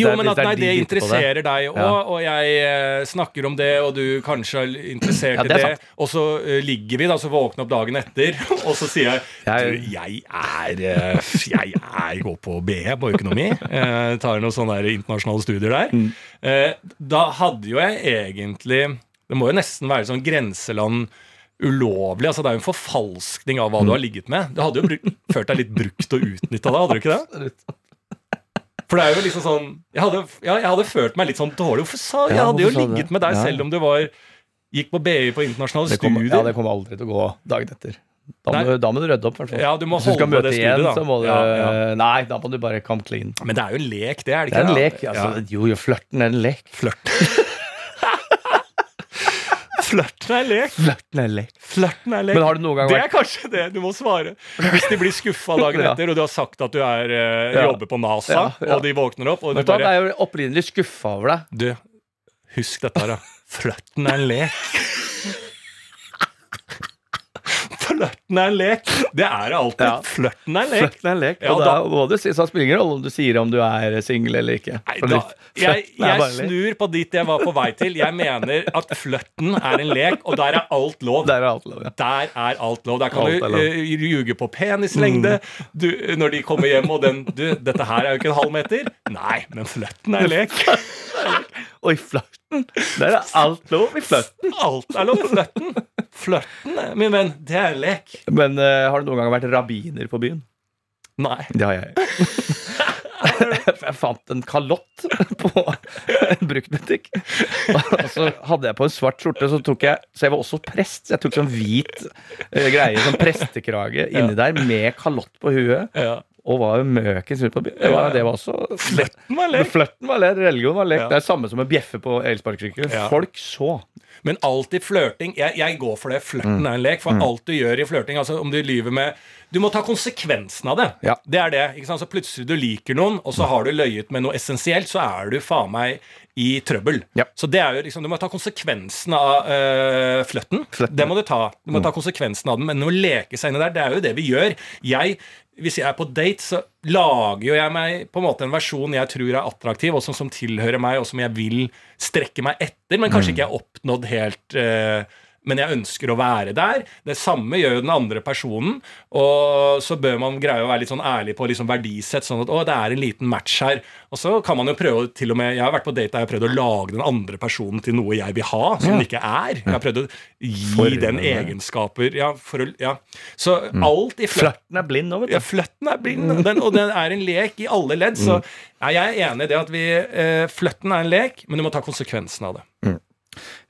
Jo, men at nei, det de interesserer deg òg, Ja. og jeg eh, snakker om det, og du kanskje er interessert Ja, i det er det, sant. og så uh, ligger vi, da, så våkner opp dagen etter, og så sier jeg Jeg- jeg er uh, Jeg er går på BE på økonomi, Uh, tar noen sånne der internasjonale studier der. Mm. Da hadde jo jeg egentlig Det må jo nesten være sånn grenseland ulovlig. altså Det er jo en forfalskning av hva du har ligget med. Det hadde jo følt deg litt brukt og utnytta da, hadde du ikke det? For det er jo liksom sånn Jeg hadde, ja, jeg hadde følt meg litt sånn dårlig. Hvorfor sa Jeg hadde jo ligget med deg selv om du var Gikk på BI på internasjonale Det kommer, studier. ja, det kommer aldri til å gå dagen etter. Da må, du, da må du rydde opp, i hvert fall. Ja, du må Hvis du skal møte det igjen, studiet, da. så må du Ja, ja. Nei, da må du bare come clean. Men det er jo en lek, det er det ikke? Det er en lek. Altså, Jo, jo, flørten er en lek. Flørt. Flørten er lek. Flørten er lek. Flørten er lek. Men har du noen gang vært... det er kanskje det du må svare. Hvis de blir skuffa dagen etter, og du har sagt at du er, uh, jobber på NASA, Ja, ja. og de våkner opp, og Men, du bare Jeg er jo opprinnelig skuffa over deg. Du, husk dette her, da. Flørten er lek. Flørten er en lek. Det er det alltid. Ja. Flørten er en lek. Flørten er lek. Ja, og da- da må du så spiller ingen rolle om du sier om du er singel eller ikke. Nei, da, jeg, jeg snur på dit jeg var på vei til. Jeg mener at flørten er en lek, og der er alt lov. Der er alt lov, ja. Der er alt lov. Der kan Alt du uh, ljuge på penislengde du, når de kommer hjem og den du, 'Dette her er jo ikke en halv meter.' Nei, men flørten er en lek. Oi, flørten! Der er alt lov i flørten. Alt er lov. i Flørten. Flørten, min venn, det er lek. Men uh, har du noen gang vært rabbiner på byen? Nei. Det har jeg. jeg fant en kalott på en bruktbutikk. Og så hadde jeg på en svart skjorte, så tok jeg Så jeg var også prest. Så jeg tok sånn hvit eh, greie, sånn prestekrage inni der, med kalott på huet. Ja. Og var jo møkens ute på byen. Det var, det var også Flørten var lek. Flørten var lek, religion var lek. Ja. Det er samme som å bjeffe på elsparkesykkel. Ja. Folk så. Men alltid flørting. Jeg, jeg går for det. Flørten er en lek. For alt du gjør i flørting, altså om du lyver med Du må ta konsekvensen av det. Ja. Det er det. ikke sant? Så plutselig du liker noen, og så har du løyet med noe essensielt, så er du faen meg i trøbbel. Ja. Så det er jo liksom Du må ta konsekvensen av øh, fløtten. fløtten. Det må du ta. Du må ta konsekvensen av den. Men å leke seg inn i der, det er jo det vi gjør. Jeg hvis jeg er på date, så lager jo jeg meg på en måte en versjon jeg tror er attraktiv, og som, som tilhører meg, og som jeg vil strekke meg etter, men kanskje ikke jeg har oppnådd helt eh, men jeg ønsker å være der. Det samme gjør jo den andre personen. Og så bør man greie å være litt sånn ærlig på liksom verdisett, sånn at å, det er en liten match her. Og så kan man jo prøve til og med Jeg har vært på date der jeg har prøvd å lage den andre personen til noe jeg vil ha, som den ikke er. Jeg har prøvd å gi for, den ja. egenskaper. Ja, for å, ja. Så alt i fløtten er blind nå, vet du. ja, fløtten er blind, den, og den er en lek i alle ledd. Så ja, jeg er enig i det at vi eh, Fløtten er en lek, men du må ta konsekvensen av det.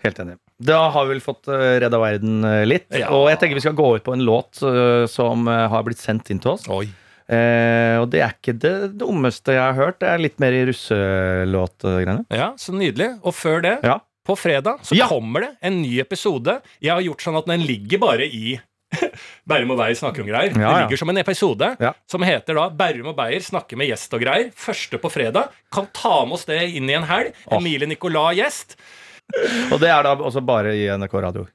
Helt enig. Da har vi vel fått uh, redda verden eh, litt. Ja. Og jeg tenker vi skal gå ut på en låt eh, som eh, har blitt sendt inn til oss. Oi. Eh, og det er ikke det dummeste jeg har hørt. Det er litt mer i russelåtgreiene. Ja, så nydelig. Og før det, Ja. på fredag, så Ja. kommer det en ny episode. Jeg har gjort sånn at den ligger bare i Bærum og Beyer snakker om greier. Ja, Det ligger som en episode Ja. som heter da 'Bærum og Beyer snakker med gjest og greier. Første på fredag. Kan ta med oss det inn i en helg. Åh. Emilie Nicolas gjest. Og det er da også bare i NRK Radio.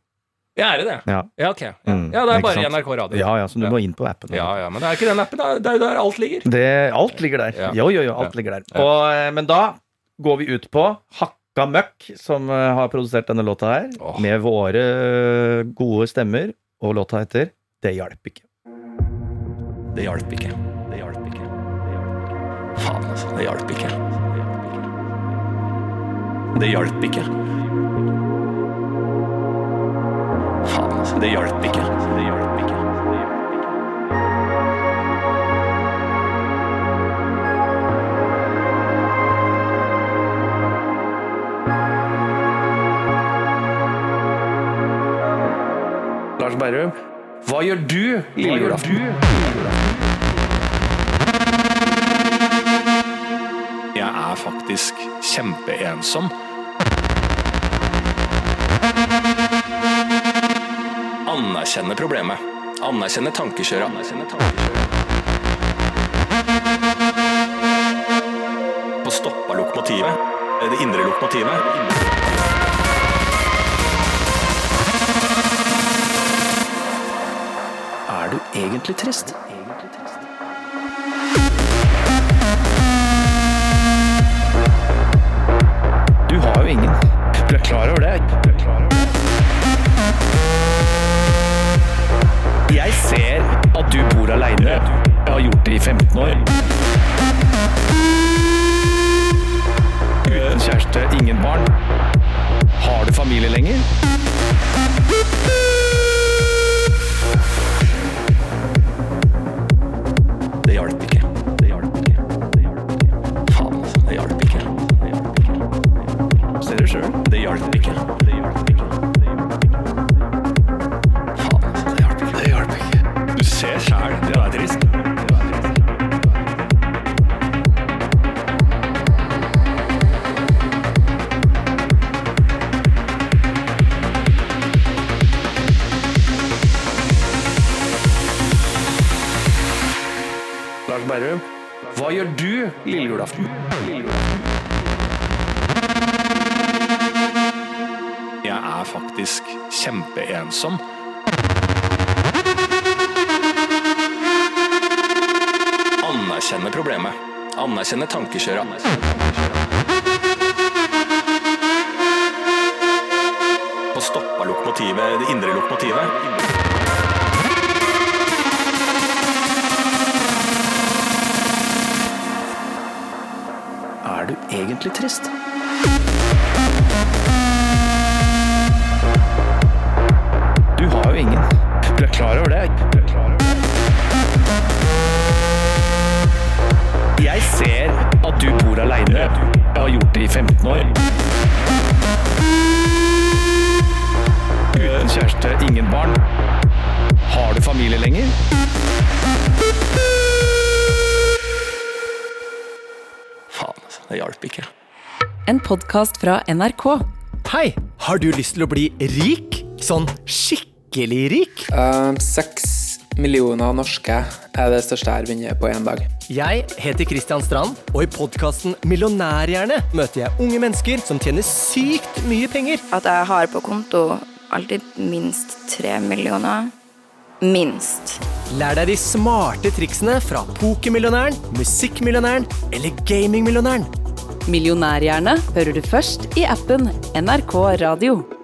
Ja, er det det? Ja, Ja, ok. Ja, Mm, ja det er bare i sant? NRK Radio. ja, ja så du må inn på appen. Ja, ja, men det er ikke den appen. da. Det er jo der alt ligger. Det, alt ligger der. Ja. Jo, jo, jo, alt ligger der. Og, eh, men da går vi ut på Hakka Møkk, som eh, har produsert denne låta her, med våre eh, gode stemmer, og låta heter Det hjalp ikke. Det hjalp ikke. Det hjalp ikke. Det hjalp ikke. Faen, altså. Det hjalp ikke. Det hjalp ikke. Faen, altså. Det hjalp ikke. Det hjalp ikke. Lars Berrum, hva gjør du lille julaften? Er faktisk kjempeensom. Anerkjenne problemet. Anerkjenne tankekjøret. Få stoppa lokomotivet. Det indre lokomotivet. Er du egentlig trist? Klar over det? Jeg ser at du bor aleine. Jeg har gjort det i 15 år. Uten kjæreste, ingen barn. Har du familie lenger? Kjempeensom. Anerkjenne problemet. Anerkjenne tankekjøret. Få stoppa lokomotivet, det indre lokomotivet. Er du egentlig trist? I 15 år. Uten kjæreste, ingen barn. Har du familie lenger? Faen, altså. Det hjalp ikke. En podkast fra NRK. Hei, har du lyst til å bli rik? Sånn skikkelig rik? Uh, Seks millioner norske er det største jeg har vunnet på én dag. Jeg heter Kristian Strand, og i podkasten Millionærhjerne møter jeg unge mennesker som tjener sykt mye penger. at jeg har på konto alltid minst tre millioner. Minst. Lær deg de smarte triksene fra pokermillionæren, musikkmillionæren eller gamingmillionæren. Millionærhjerne hører du først i appen NRK Radio.